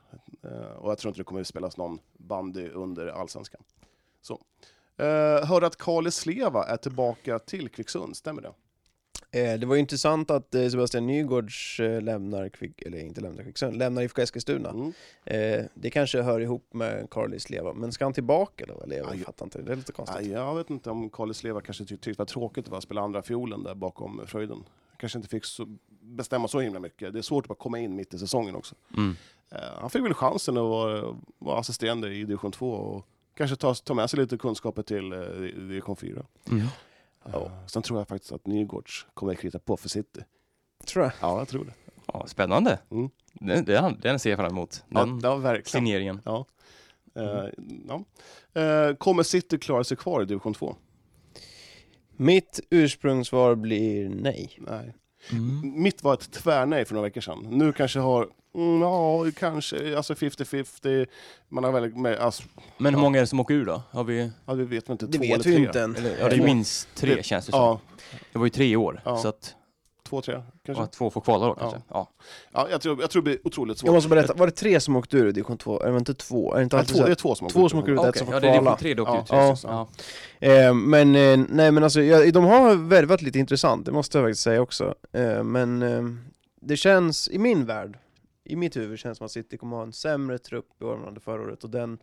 Eh, och jag tror inte det kommer spelas någon bandy under allsvenskan. Så. Eh, hör att Kali Sleva är tillbaka till Kvicksund, stämmer det? Eh, det var ju intressant att eh, Sebastian Nygårds eh, lämnar, Kvick, eller inte lämnar Kvicksund, lämnar IFK Eskilstuna. Mm. Det kanske hör ihop med Carlis leva, men ska han tillbaka då? Eller jag Aj. fattar inte, det är lite konstigt. Nej, jag vet inte om Kali Sleva kanske tyck- tyckte det var tråkigt att spela andra fiolen där bakom Fröjden. Kanske inte fick så, bestämma så himla mycket. Det är svårt att bara komma in mitt i säsongen också. Mm. Han fick väl chansen att vara, vara assisterande i division 2 och kanske ta, ta med sig lite kunskaper till division 4. Mm. Ja. Sen tror jag faktiskt att Nygårds kommer att krita på för City. Tror jag. Ja, jag tror det. Ja, spännande. Mm. Den, den, den ser jag fram emot. Ja, Den ja verkligen. signeringen. Ja. Eh, ja. Eh, kommer City klara sig kvar i division 2? Mitt ursprungssvar blir nej. Nej. Mm. Mitt var ett tvärnej för några veckor sedan. Nu kanske har, mm, ja, kanske, alltså 50-50. Man har väldigt, med, alltså, Men hur många är det som åker ur då? Har vi... ja, vi vet väl inte, Det två vet eller vi tre. inte än. Eller, ja, det är minst tre Det- känns det som. Ja, Det var ju tre år. Ja. Så att, två, tre kanske. Att två får kvala då kanske. Ja. Ja, jag, tror, jag tror det blir otroligt svårt. Jag måste berätta, var det tre som åkte ur i division 2? Är det inte två? Är det inte alltid två, så det är två som två som åker ut, ett Okej, som får ja, det är division kvala? 3 det åkte Ja. ut. Ja. det. Ja. Eh, men eh, nej men alltså, jag, de har värvat lite intressant, det måste jag faktiskt säga också. Eh, men eh, det känns, i min värld, i mitt huvud känns det som att City kommer ha en sämre trupp i år än hade förra året och den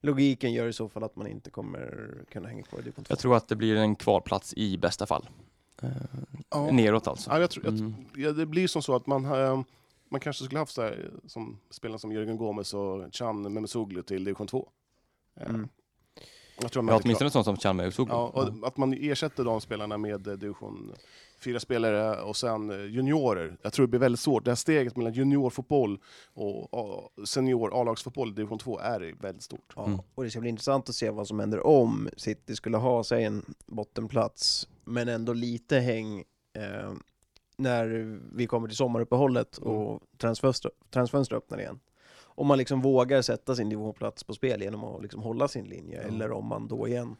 logiken gör i så fall att man inte kommer kunna hänga kvar i division 2. Jag tror att det blir en kvalplats i bästa fall. Eh, Ja. Neråt alltså. Ja, jag tror, jag, Mm. ja, det blir som så att man, eh, man kanske skulle haft så här, som spelare som Jörgen Gomes och Can Memesoglu till division 2. Eh, Mm. Jag tror man Ja, åtminstone sånt som Chalmers Usoglu. Ja, och att man ersätter de spelarna med eh, division fyra spelare och sen eh, juniorer. Jag tror det blir väldigt svårt. Det här steget mellan juniorfotboll och senior A-lagsfotboll i division 2 är väldigt stort. Ja, Mm. och det ska bli intressant att se vad som händer om City skulle ha sig en bottenplats, men ändå lite häng eh, när vi kommer till sommaruppehållet och transfönster, transfönster öppnar igen. Om man liksom vågar sätta sin divisionplats på spel genom att liksom hålla sin linje, Ja. eller om man då igen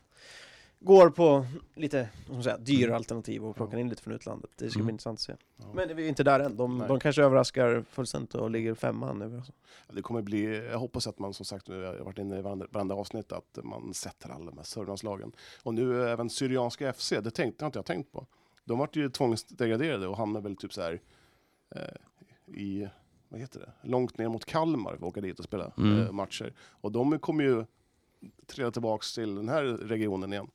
går på lite säga, dyra alternativ och plockar in lite från utlandet. Det ska Mm. bli intressant att se. Ja. Men vi är inte där än. De, de kanske överraskar fullständigt och ligger femma nu. Alltså. Det kommer bli, jag hoppas att man som sagt, nu har jag varit inne i varandra, varandra avsnitt, att man sätter alla de här Sörmlandslagen. Och nu även Syrianska FC, det, tänkte, har inte jag tänkt på. De vart ju tvångsdegraderade och hamnade väl typ så här eh, i, vad heter det, långt ner mot Kalmar och åka dit och spela Mm. eh, matcher. Och de kommer ju trilla tillbaks till den här regionen igen.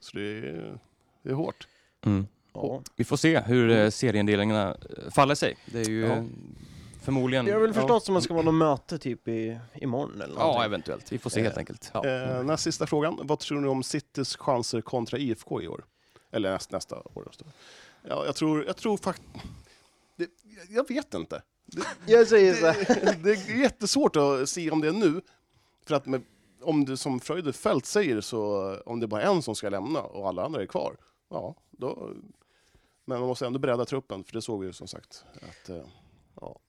Så det är, det är hårt. Mm. Ja. Vi får se hur eh, serieindelningarna eh, faller sig. Det är ju Ja. eh, förmodligen... Det har väl Ja. förstått som att det ska vara något möte typ i, imorgon eller Ja, någonting. eventuellt. Vi får se Eh, helt enkelt. Ja. Eh, nästa sista frågan. Vad tror ni om Citys chanser kontra IFK i år? Eller näst, nästa år. Ja, jag tror, jag tror faktiskt... Jag vet inte. Det, Jag säger så här. det, det är jättesvårt att se om det är nu. För att med, om det som Freudenfeldt säger, så om det är bara en som ska lämna och alla andra är kvar, ja, då... Men man måste ändå bredda truppen, för det såg vi ju som sagt. Att, eh,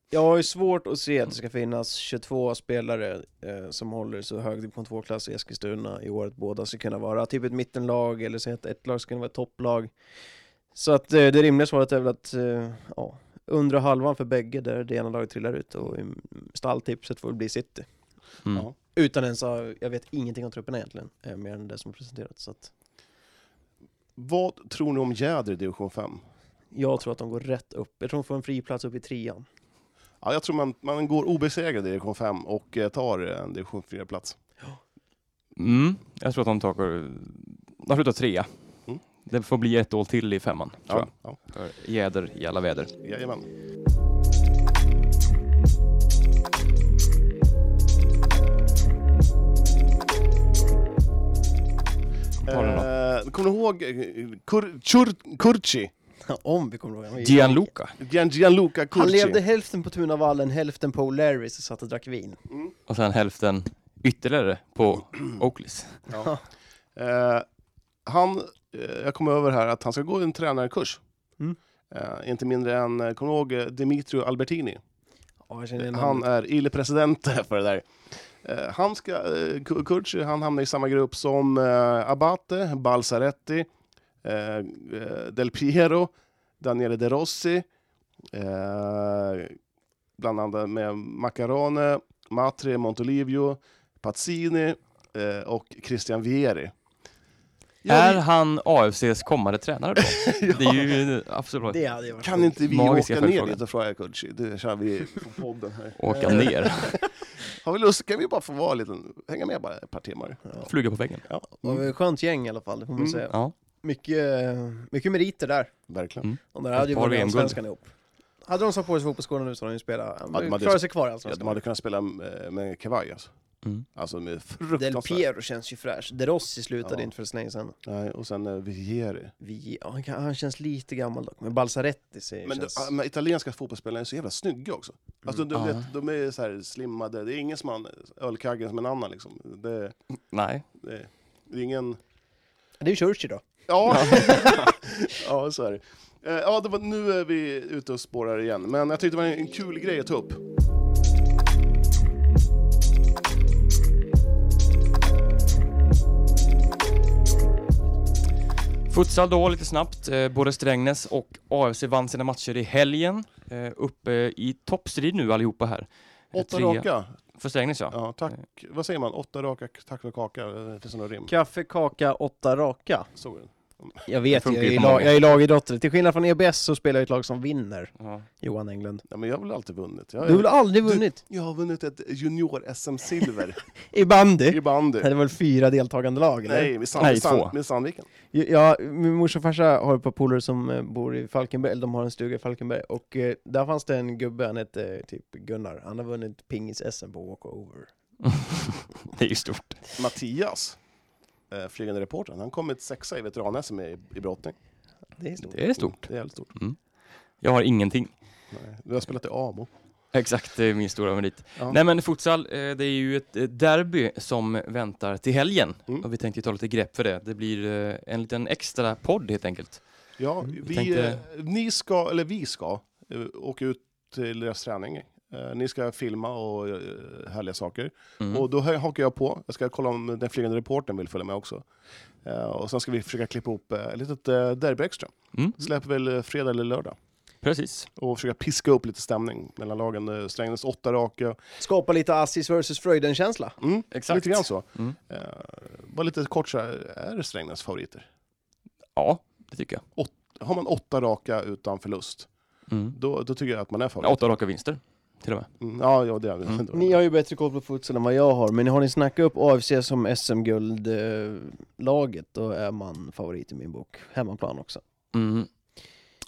Jag har ju svårt att se att det ska finnas 22 spelare eh, som håller så hög division 2-klass i Eskilstuna i år att båda ska kunna vara typ ett mittenlag eller så att ett lag ska kunna vara ett topplag. Så att eh, det rimliga svaret är väl att eh, ja, undre halvan för bägge där det ena laget trillar ut och stalltipset får bli City. Mm. ja. Utan ens jag vet ingenting om truppen egentligen, eh, mer än det som är presenterat. Så att Vad tror ni om Jäder i division 5? jag tror att de går rätt upp. Jag tror de får en fri plats upp i trean. Ja, jag tror man, man går obesegrad i division 5 och eh, tar en division 4-plats. Mm. Jag tror att de tar... De slutar trea. Mm. Det får bli ett år till i femman, tror Ja, ja. jag. För Jäder i alla väder. Jajamän. Ta den då. Eh, kommer du ihåg eh, Kur, Chur, Kurci? Om vi kommer ihåg. Han var ju- Gianluca. Gian, Gianluca Kurci. Han levde hälften på Tunavallen, hälften på O'Larrys och satt och drack vin. Och sen hälften ytterligare på Oakleys. Ja. Eh, han, eh, jag kom över här att han ska gå en tränarkurs. Mm. Eh, inte mindre än, eh, kommer du ihåg eh, Dimitrio Albertini? Ja, jag känner igen Han är il presidente för det där. Eh, han ska, eh, Ku- Kurci, han hamnar i samma grupp som eh, Abate, Balsaretti, Del Piero, Daniele De Rossi, bland annat med Macarone, Matri, Montolivio, Pazzini och Christian Vieri. Ja, Är vi- han AFCs kommande tränare då? Det är ju absolut kan inte vi åka ner dit och fråga Kurci? Det kör vi på podden här. åka ner, Har vi lust kan vi bara få vara en liten, hänga med bara ett par timmar. Ja. flyga på väggen. Ja, Det var ett skönt gäng i alla fall, det får man Mm. säga. Ja. Mycket, mycket meriter där. verkligen. Mm. De där hade ju vunnit allsvenskan ihop. Hade de satt på sig fotbollsskorna nu så hade de ju spelat, de ja, hade- klarat sig kvar i Ja, de hade kunnat spela med, med kavaj alltså. Mm. Alltså med Del fruktansvärt. Piero känns ju fräsch. De Rossi slutade Ja. inte för så länge sedan. Nej, och sen Vieri. Vi, ja, han, kan, han känns lite gammal dock, men Balsaretti ser, Men, känns... de, men italienska fotbollsspelare är så jävla snygga också. Alltså, de, Ja. vet, de är så här slimmade, det är ingen som har en ölkagge som en annan liksom. Det, Nej. det, det är ingen... Det är ju Churchill då. Ja, ja så är det. Eh, Ja, det var, nu är vi ute och spårar igen, men jag tyckte det var en kul grej att ta upp. Futsal då lite snabbt. Eh, både Strängnäs och AFC vann sina matcher i helgen. Eh, uppe i toppstrid nu allihopa här. Eh, Åtta raka. För Strängnäs ja. Ja, tack. Vad säger man? Åtta raka, tack för kaka. Det finns några rim. Kaffe, kaka, åtta raka. Såg du den? Jag vet, funkar jag är, ju lag, jag är lagidrottare. Till skillnad från EBS så spelar jag i ett lag som vinner, ja. Johan Englund. Ja, men jag har väl alltid vunnit. Jag, Du har väl aldrig Du- vunnit? jag har vunnit ett junior-SM-silver I bandy? i bandy. Det är väl fyra deltagande lag, eller? Nej, med, Sand, Nej, med, Sand, två. med Sandviken. Ja, min morsa och farsa har ett par polare som eh, bor i Falkenberg, eller de har en stuga i Falkenberg, och eh, där fanns det en gubbe, han hette eh, typ Gunnar, han har vunnit pingis-SM på walkover. det är ju stort. Mattias, eh, flygande reportern, han kom ett sexa i veteran-SM i, i brottning. Det är stort. Det är stort. Det är jävligt stort. Jag har ingenting. Nej. Du har spelat i AMO. Exakt, det är min stora merit. Ja. Nej men futsal, eh, det är ju ett derby som väntar till helgen. Mm. Och vi tänkte ta lite grepp för det. Det blir eh, en liten extra podd helt enkelt. Ja, Mm, vi, tänkte- eh, ni ska, eller vi ska, åka ut till deras träning. Eh, ni ska filma och eh, härliga saker. Mm. Och då hakar jag på. Jag ska kolla om den flygande reportern vill följa med också. Eh, och sen ska vi försöka klippa ihop ett litet derby extra. Mm. Släpper väl fredag eller lördag. Precis. Och försöka piska upp lite stämning mellan lagen. Strängnäs åtta raka. Skapa lite Assis versus Fröjden-känsla. Mm, Exakt. Lite grann så. Mm. Bara lite kort så här, är det Strängnäs favoriter? Ja, det tycker jag. Har man åtta raka utan förlust, Mm. då, då tycker jag att man är Ja, favorit. åtta raka vinster till och med. Mm, ja, ja, det är Mm. Ni har ju bättre koll på futsal än vad jag har, men har ni snackat upp AFC som SM-guldlaget, då är man favorit i min bok. Hemmaplan också. Mm.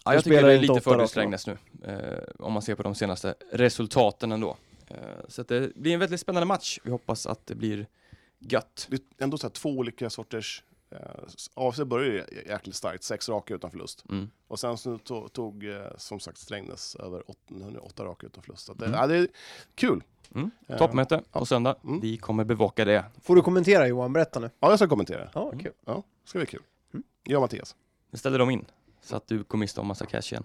Ja, jag tycker det är lite åtta fördel raka, Strängnäs nu. Eh, om man ser på de senaste resultaten ändå. Eh, så att det blir en väldigt spännande match. Vi hoppas att det blir gött. Det är ändå så här två olika sorters... Eh, AFC började ju jäkligt starkt, sex raka utan förlust. Mm. Och sen så to- tog, eh, som sagt, Strängnäs över 808 raka utan förlust. Så det, Mm. ja, det är kul! Mm. Eh, Toppmöte på söndag. Mm. Vi kommer bevaka det. Får du kommentera Johan, berätta nu. Ja, jag ska kommentera. Ja, kul. Ja, det ska bli kul. Mm. Jag och Mattias. Nu ställer de in. Så att du kommer mista en massa cash igen.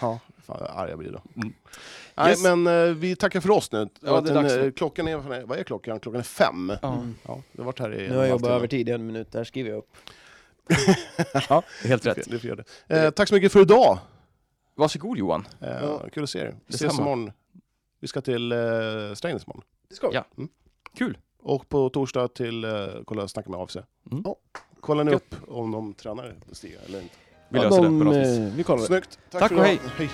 Ja, fan vad arg jag blir då. Mm. Nej, Yes. men eh, vi tackar för oss nu. Ja, det är dags eh, nu. klockan är, vad är klockan? Klockan är fem. Ja, Mm. Ja, det har varit här i en Nu har jag jobbat timme. över tid, en minut, där skriver jag upp. helt Du rätt. Du får göra det. Eh, tack så mycket för idag! Varsågod Johan. Eh, Ja. Kul att se er. Vi ses imorgon. Vi ska till eh, Strängnäs imorgon. Det ska vi. Ja. Kul. Och på torsdag till eh, kolla snacka med AFC. Mm. Ja. Kollar ni upp om de tränar Stiga eller inte? Vi Ja, löser de, det på något vis. eh, Vi kollar. Snyggt! Tack för och idag. hej. hej.